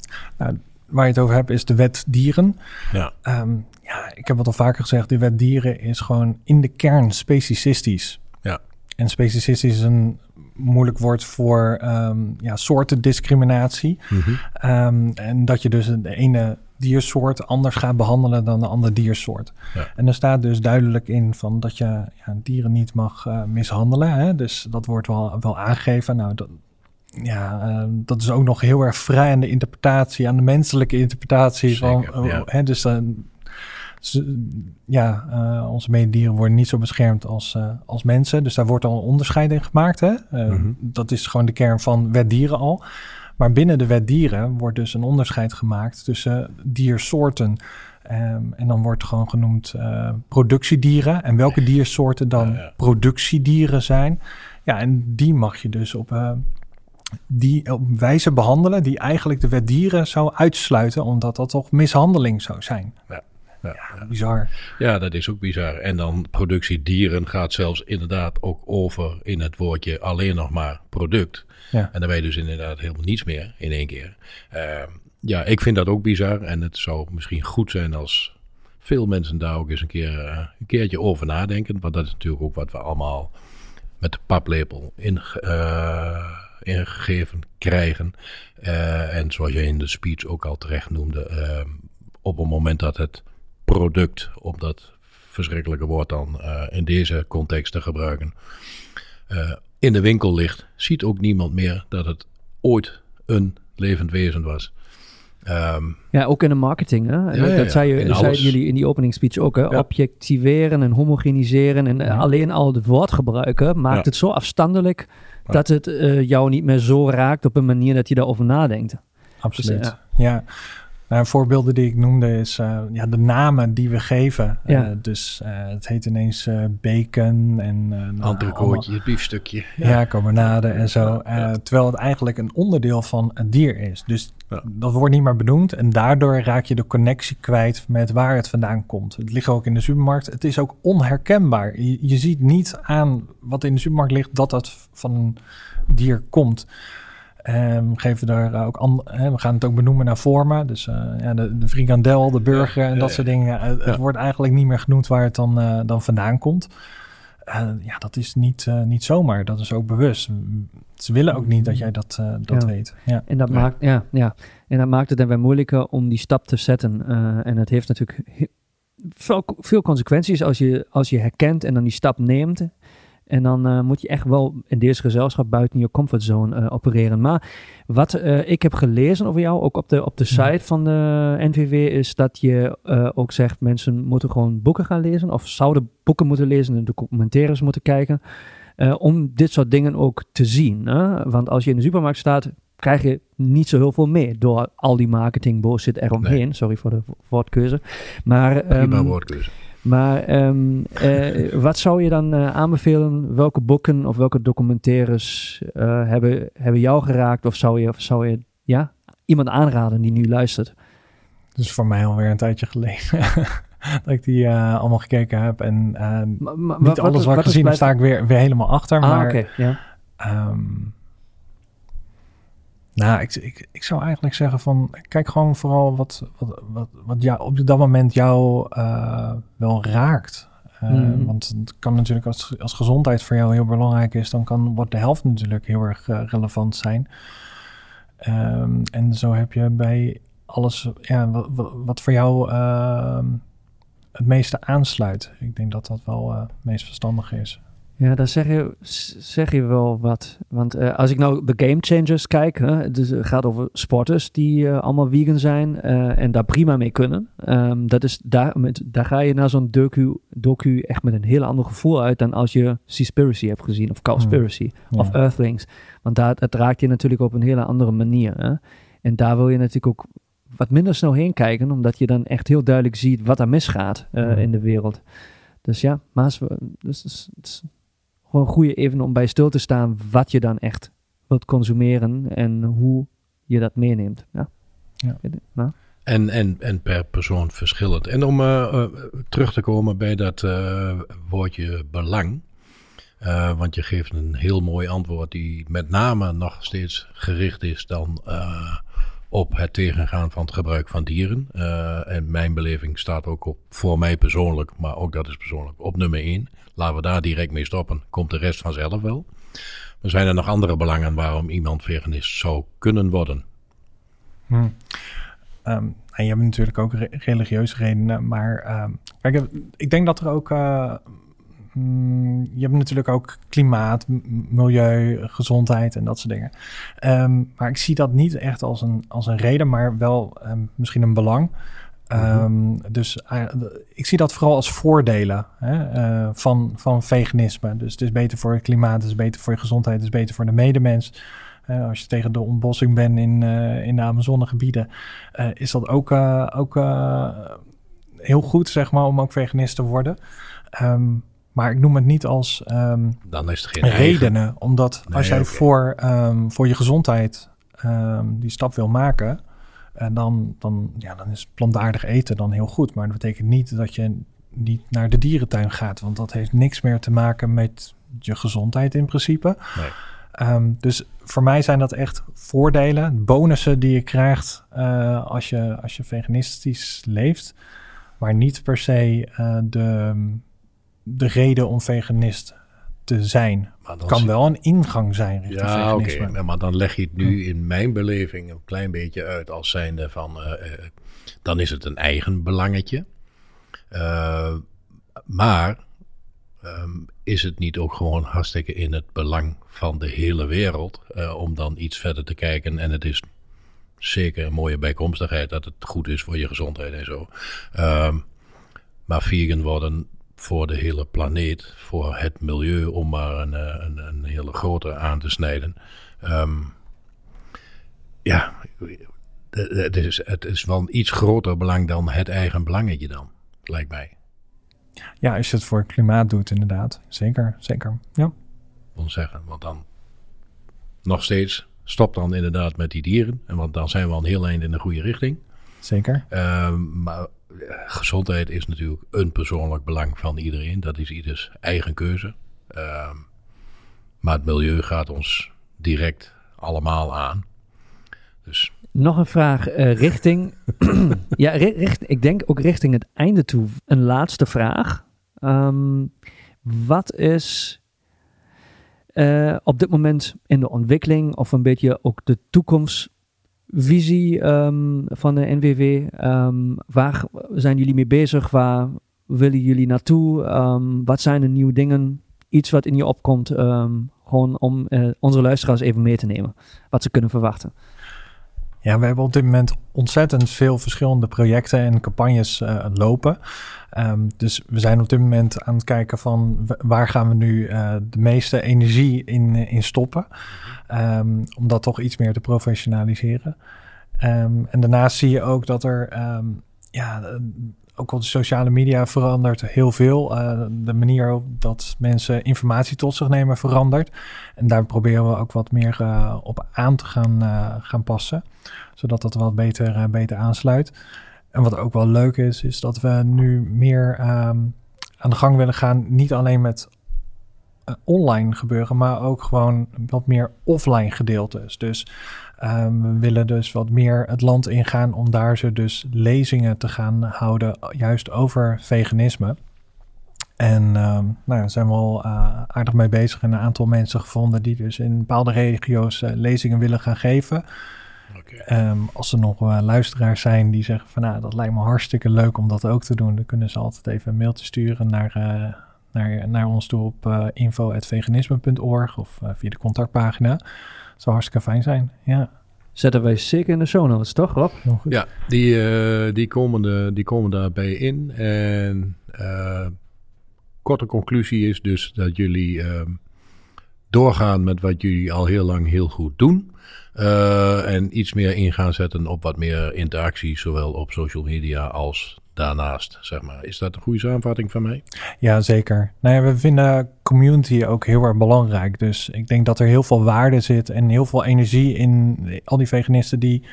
Waar je het over hebt is de wet dieren. Ja. Ehm, ja, ik heb het al vaker gezegd, de wet dieren is gewoon in de kern specicistisch. Ja. En specicistisch is een moeilijk woord voor ehm ja, soortendiscriminatie. Mhm. Ehm, en dat je dus de ene diersoort anders gaat behandelen dan de andere diersoort. Ja. En er staat dus duidelijk in van dat je ja, dieren niet mag eh, mishandelen. Hè? Dus dat wordt wel, wel aangegeven. Nou, dat, ja, ehm, dat is ook nog heel erg vrij aan de interpretatie, aan de menselijke interpretatie. van, Zeker, oh, ja. hè, dus dan ze- ja, eh, onze mededieren worden niet zo beschermd als, eh, als mensen. Dus daar wordt al een onderscheid in gemaakt. Hè? Eh, Mhm. Dat is gewoon de kern van wet dieren al. Maar binnen de wet dieren wordt dus een onderscheid gemaakt tussen diersoorten. Ehm, en dan wordt gewoon genoemd eh, productiedieren. En welke diersoorten dan Ja, ja. productiedieren zijn. Ja, en die mag je dus op, eh, die op wijze behandelen die eigenlijk de wet dieren zou uitsluiten, omdat dat toch mishandeling zou zijn. Ja, ja. Bizar. Ja, dat is ook bizar. En dan productie dieren gaat zelfs inderdaad ook over in het woordje alleen nog maar product. Ja. En dan ben je dus inderdaad helemaal niets meer in één keer. Ehm, ja, ik vind dat ook bizar. En het zou misschien goed zijn als veel mensen daar ook eens een, keer, eh, een keertje over nadenken. Want dat is natuurlijk ook wat we allemaal met de paplepel eh, ingegeven krijgen. Eh, en zoals je in de speech ook al terecht noemde, eh, op het moment dat het product, om dat verschrikkelijke woord dan in deze context te gebruiken, eh, in de winkel ligt, ziet ook niemand meer dat het ooit een levend wezen was. Ehm, Ja, ook in de marketing. Hè? En Ja, ja, dat ja. zei je, In zeiden jullie in die opening speech ook. Hè? Ja. Objectiveren en homogeniseren. En eh, Ja. alleen al het woord gebruiken maakt Ja. het zo afstandelijk Ja. dat het eh, jou niet meer zo raakt op een manier dat je daarover nadenkt. Absoluut. Dus, ja. Nou, voorbeelden die ik noemde is eh, ja, de namen die we geven. Ja. Eh, dus eh, het heet ineens eh, bacon en uh, Entrecootje, het biefstukje. Ja, carbonade en zo. Ja, ja. Eh, terwijl het eigenlijk een onderdeel van het dier is. Dus Ja. dat wordt niet meer benoemd. En daardoor raak je de connectie kwijt met waar het vandaan komt. Het ligt ook in de supermarkt. Het is ook onherkenbaar. Je, je ziet niet aan wat in de supermarkt ligt dat dat van een dier komt. We geven daar ook an- hè, we gaan het ook benoemen naar vormen. Dus eh, ja, de, de frikandel, de burger en ja, dat ja. soort dingen. Eh, Het wordt eigenlijk niet meer genoemd waar het dan, eh, dan vandaan komt. Eh, ja, dat is niet, eh, niet zomaar. Dat is ook bewust. Ze willen ook niet dat jij dat, eh, dat Ja. weet. Ja. En dat, Ja. maakt, ja, ja. en dat maakt het dan weer moeilijker om die stap te zetten. Eh, en het heeft natuurlijk he- veel, veel consequenties als je, als je herkent en dan die stap neemt. En dan eh, moet je echt wel in deze gezelschap buiten je comfortzone eh, opereren. Maar wat eh, ik heb gelezen over jou, ook op de, op de site van de NVW, is dat je ook zegt mensen moeten gewoon boeken gaan lezen. Of zouden boeken moeten lezen en documentaires moeten kijken. om dit soort dingen ook te zien. Hè? Want als je in de supermarkt staat, krijg je niet zo heel veel mee door al die marketing bullshit eromheen. Sorry voor de woordkeuze. Maar, Prima um, woordkeuze. Maar ehm, eh, wat zou je dan uh, aanbevelen? Welke boeken of welke documentaires uh, hebben, hebben jou geraakt? Of zou je, of zou je ja, iemand aanraden die nu luistert? Dus voor mij alweer een tijdje geleden. dat ik die allemaal gekeken heb. En maar, maar, niet alles wat, ik gezien heb, sta ik weer, weer helemaal achter. Ah, maar okay, ja. um, nou, ik, ik, ik zou eigenlijk zeggen van kijk gewoon vooral wat, wat, wat, wat jou, op dat moment jou uh, wel raakt. Uh, mm. Want het kan natuurlijk als, als gezondheid voor jou heel belangrijk is, dan kan wat de helft natuurlijk heel erg uh, relevant zijn. Um, en zo heb je bij alles ja, wat, wat voor jou ehm, het meeste aansluit. Ik denk dat dat wel het meest verstandig is. Ja, daar zeg je, zeg je wel wat. Want uh, als ik nou de Game Changers kijk, hè, dus het gaat over sporters die uh, allemaal vegan zijn uh, en daar prima mee kunnen. Um, dat is, daar, met, daar ga je naar zo'n docu, docu echt met een heel ander gevoel uit dan als je Seaspiracy hebt gezien of Cowspiracy hmm. of Earthlings. Want daar, het raakt je natuurlijk op een hele andere manier. Hè? En daar wil je natuurlijk ook wat minder snel heen kijken, omdat je dan echt heel duidelijk ziet wat er misgaat hmm. in de wereld. Dus ja, maar dus, dus, dus gewoon goede even om bij stil te staan wat je dan echt wilt consumeren en hoe je dat meeneemt. Ja. ja. Nou. En, en, en per persoon verschillend. En om uh, uh, terug te komen bij dat uh, woordje belang. want je geeft een heel mooi antwoord die met name nog steeds gericht is dan op het tegengaan van het gebruik van dieren. en mijn beleving staat ook op, voor mij persoonlijk, maar ook dat is persoonlijk, op nummer 1. Laten we daar direct mee stoppen. Komt de rest vanzelf wel. Maar zijn er nog andere belangen waarom iemand veganist zou kunnen worden? Hm. Um, en je hebt natuurlijk ook re religieuze redenen, maar um, kijk, ik denk dat er ook. Mm, je hebt natuurlijk ook klimaat, milieu, gezondheid en dat soort dingen. Um, maar ik zie dat niet echt als een, als een reden, maar wel misschien een belang. Um, dus uh, ik zie dat vooral als voordelen hè, uh, van, van veganisme. Dus het is beter voor het klimaat, het is beter voor je gezondheid, het is beter voor de medemens. Uh, als je tegen de ontbossing bent in, in de Amazonegebieden, is dat ook, ook heel goed, zeg maar, om ook veganist te worden. Um, maar ik noem het niet als um, Dan is het geen redenen, eigen... omdat nee, als jij okay. voor, voor je gezondheid die stap wil maken, en dan, dan, ja, dan is plantaardig eten dan heel goed. Maar dat betekent niet dat je niet naar de dierentuin gaat. Want dat heeft niks meer te maken met je gezondheid in principe. Nee. Um, dus voor mij zijn dat echt voordelen, bonussen die je krijgt uh, als, je, als je veganistisch leeft. Maar niet per se uh, de, de reden om veganist te zijn. Het kan wel een ingang zijn richting ja, veganisme. Okay, maar dan leg je het nu in mijn beleving een klein beetje uit als zijnde van... Uh, uh, dan is het een eigen belangetje. Uh, maar um, is het niet ook gewoon hartstikke in het belang van de hele wereld... om dan iets verder te kijken en het is zeker een mooie bijkomstigheid... dat het goed is voor je gezondheid en zo. Um, maar vegan worden voor de hele planeet, voor het milieu, om maar een, eh, een, een hele grote aan te snijden. Um, ja, het is, het is wel een iets groter belang dan het eigen belangetje dan, lijkt mij. Ja, als je het voor het klimaat doet, inderdaad. Zeker, zeker. Ja. Wil zeggen, want dan nog steeds stop dan inderdaad met die dieren. En want dan zijn we al een heel eind in de goede richting. Zeker. Um, maar gezondheid is natuurlijk een persoonlijk belang van iedereen. Dat is ieders eigen keuze. Uh, maar het milieu gaat ons direct allemaal aan. Dus. Nog een vraag uh, richting. ja, richt, ik denk ook richting het einde toe. Een laatste vraag. Um, wat is uh, op dit moment in de ontwikkeling of een beetje ook de toekomst visie ehm, van de NWW? Ehm, waar zijn jullie mee bezig? Waar willen jullie naartoe? Ehm, wat zijn de nieuwe dingen? Iets wat in je opkomt, gewoon om eh, onze luisteraars even mee te nemen. Wat ze kunnen verwachten. Ja, we hebben op dit moment ontzettend veel verschillende projecten en campagnes eh, lopen. Ehm, dus we zijn op dit moment aan het kijken van waar gaan we nu eh, de meeste energie in, eh, in stoppen. Ehm, om dat toch iets meer te professionaliseren. Ehm, en daarnaast zie je ook dat er, ja, ook op de sociale media verandert heel veel. Eh, de manier dat mensen informatie tot zich nemen verandert. En daar proberen we ook wat meer eh, op aan te gaan, eh, gaan passen. Zodat dat wat beter, beter aansluit. En wat ook wel leuk is, is dat we nu meer ehm, aan de gang willen gaan. Niet alleen met online gebeuren, maar ook gewoon wat meer offline gedeeltes. Dus ehm, we willen dus wat meer het land ingaan om daar ze dus lezingen te gaan houden, juist over veganisme. En ehm, nou ja, zijn we al eh, aardig mee bezig en een aantal mensen gevonden die dus in bepaalde regio's eh, lezingen willen gaan geven. Ehm, als er nog eh, luisteraars zijn die zeggen van nou, dat lijkt me hartstikke leuk om dat ook te doen, dan kunnen ze altijd even een mailtje sturen naar, naar, naar ons toe op info.veganisme.org of via de contactpagina. Zou hartstikke fijn zijn. Ja. Zetten wij zeker in de show notes, toch Rob? Ja, die, uh, die, komen de, die komen daarbij in. En uh, korte conclusie is dus dat jullie uh, doorgaan met wat jullie al heel lang heel goed doen. Uh, en iets meer in gaan zetten op wat meer interactie, zowel op social media als daarnaast, zeg maar. Is dat een goede samenvatting van mij? Ja, zeker. Nou ja, we vinden community ook heel erg belangrijk. Dus ik denk dat er heel veel waarde zit en heel veel energie in al die veganisten die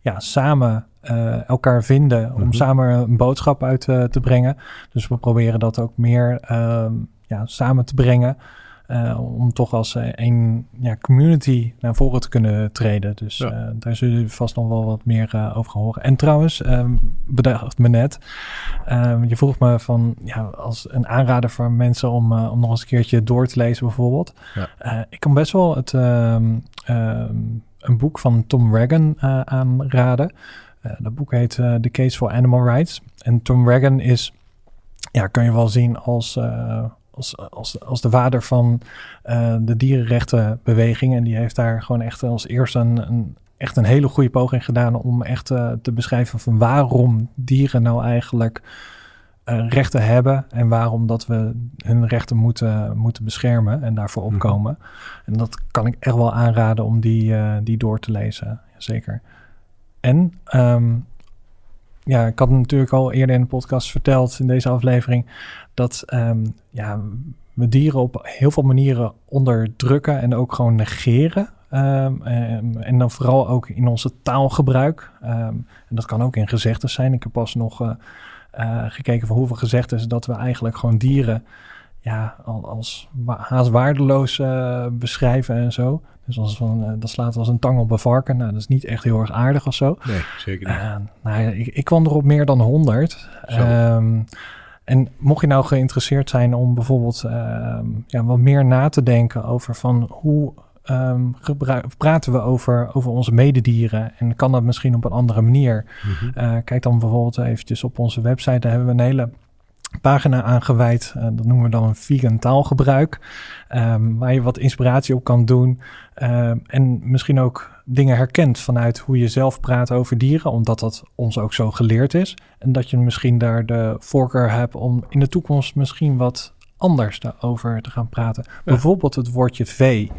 ja, samen uh, elkaar vinden om mm-hmm. samen een boodschap uit uh, te brengen. Dus we proberen dat ook meer uh, ja, samen te brengen. Uh, om toch als een ja, community naar voren te kunnen treden. Dus ja. uh, daar zullen jullie vast nog wel wat meer uh, over gaan horen. En trouwens, um, bedacht me net, um, je vroeg me van ja, als een aanrader voor mensen om, om nog eens een keertje door te lezen bijvoorbeeld. Ja. ik kan best wel het, um, een boek van Tom Reagan aanraden. dat boek heet The Case for Animal Rights. En Tom Reagan is, ja, kan je wel zien als als, als, als de vader van uh, de dierenrechtenbeweging. En die heeft daar gewoon echt als eerste een, een echt een hele goede poging gedaan om echt uh, te beschrijven van waarom dieren nou eigenlijk uh, rechten hebben en waarom dat we hun rechten moeten, moeten beschermen en daarvoor opkomen. Mm -hmm. En dat kan ik echt wel aanraden om die, die door te lezen, zeker. En um, ja, ik had natuurlijk al eerder in de podcast verteld in deze aflevering dat um, ja, we dieren op heel veel manieren onderdrukken en ook gewoon negeren. Um, um, en dan vooral ook in onze taalgebruik. en dat kan ook in gezegdes zijn. Ik heb pas nog uh, uh, gekeken van hoeveel gezegdes dat we eigenlijk gewoon dieren ja, als haast waardeloos uh, beschrijven en zo. Dus als van, uh, dat slaat als een tang op een varken. Nou, dat is niet echt heel erg aardig of zo. Nee, zeker niet. Uh, nou ik, ik, kwam er op meer dan 100. Um, en mocht je nou geïnteresseerd zijn om bijvoorbeeld uh, ja, wat meer na te denken over van hoe um, praten we over, over onze mededieren en kan dat misschien op een andere manier? Mm -hmm. kijk dan bijvoorbeeld eventjes op onze website, daar hebben we een hele pagina aangeweid. Uh, dat noemen we dan vegan taalgebruik. Um, waar je wat inspiratie op kan doen. Uh, en misschien ook dingen herkent vanuit hoe je zelf praat over dieren. Omdat dat ons ook zo geleerd is. En dat je misschien daar de voorkeur hebt om in de toekomst misschien wat anders daarover te gaan praten. Ja. Bijvoorbeeld het woordje vee.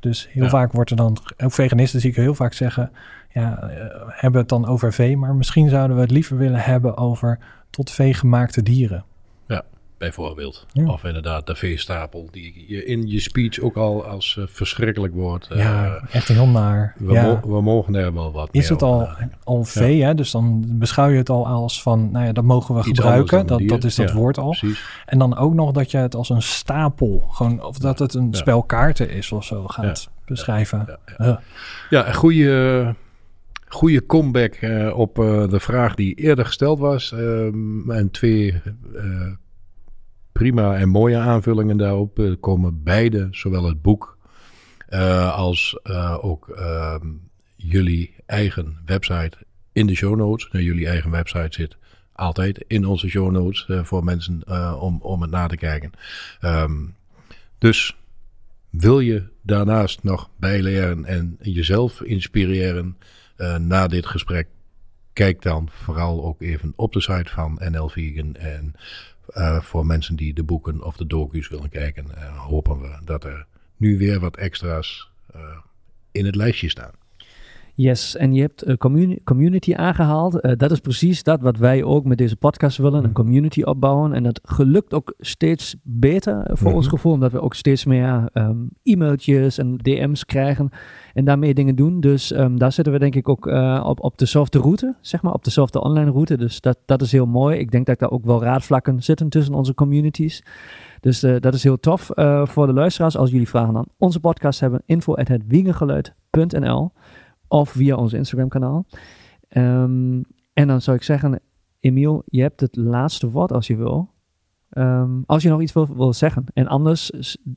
Dus heel ja. vaak wordt er dan, ook veganisten zie ik heel vaak zeggen, ja, uh, hebben het dan over vee, maar misschien zouden we het liever willen hebben over tot vee gemaakte dieren. Ja, bijvoorbeeld. Ja. Of inderdaad de veestapel, die je in je speech ook al als uh, verschrikkelijk wordt. Uh, ja, echt heel naar. We, ja. mo we mogen er wel wat Is het al, al vee, hè? dus dan beschouw je het al als van, nou ja, dat mogen we Iets gebruiken. Dat, dat is dat woord al. Precies. En dan ook nog dat je het als een stapel, gewoon, of dat het een spel kaarten is of zo, gaat beschrijven. Ja, ja. een goede goede comeback uh, op uh, de vraag die eerder gesteld was. Um, en twee uh, prima en mooie aanvullingen daarop komen beide, zowel het boek als ook um, jullie eigen website in de show notes. Nou, jullie eigen website zit altijd in onze show notes voor mensen om, om het na te kijken. Um, dus wil je daarnaast nog bijleren en jezelf inspireren uh, na dit gesprek? Kijk dan vooral ook even op de site van NL Vegan. En voor mensen die de boeken of de docu's willen kijken, hopen we dat er nu weer wat extra's in het lijstje staan. Yes, en je hebt uh, community aangehaald. Uh, dat is precies dat wat wij ook met deze podcast willen: een mhm. community opbouwen. En dat gelukt ook steeds beter voor ons mhm. gevoel, omdat we ook steeds meer um, e-mailtjes en DM's krijgen en daarmee dingen doen. Dus um, daar zitten we denk ik ook uh, op, op dezelfde route, zeg maar, op dezelfde online route. Dus dat, dat is heel mooi. Ik denk dat daar ook wel raadvlakken zitten tussen onze communities. Dus uh, dat is heel tof uh, voor de luisteraars. Als jullie vragen aan onze podcast hebben, info at of via ons Instagram kanaal. Um, en dan zou ik zeggen, Emiel, je hebt het laatste woord als je wil. Um, als je nog iets wil, wil zeggen. En anders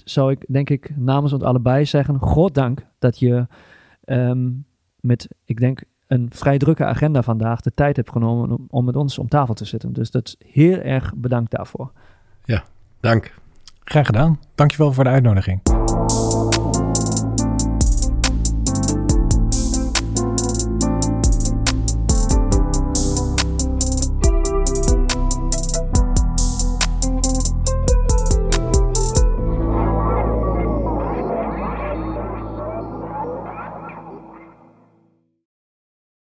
zou ik denk ik namens ons allebei zeggen, god dank dat je um, met, ik denk, een vrij drukke agenda vandaag de tijd hebt genomen om, om met ons om tafel te zitten. Dus dat is heel erg bedankt daarvoor. Ja, dank. Graag gedaan. Dankjewel voor de uitnodiging.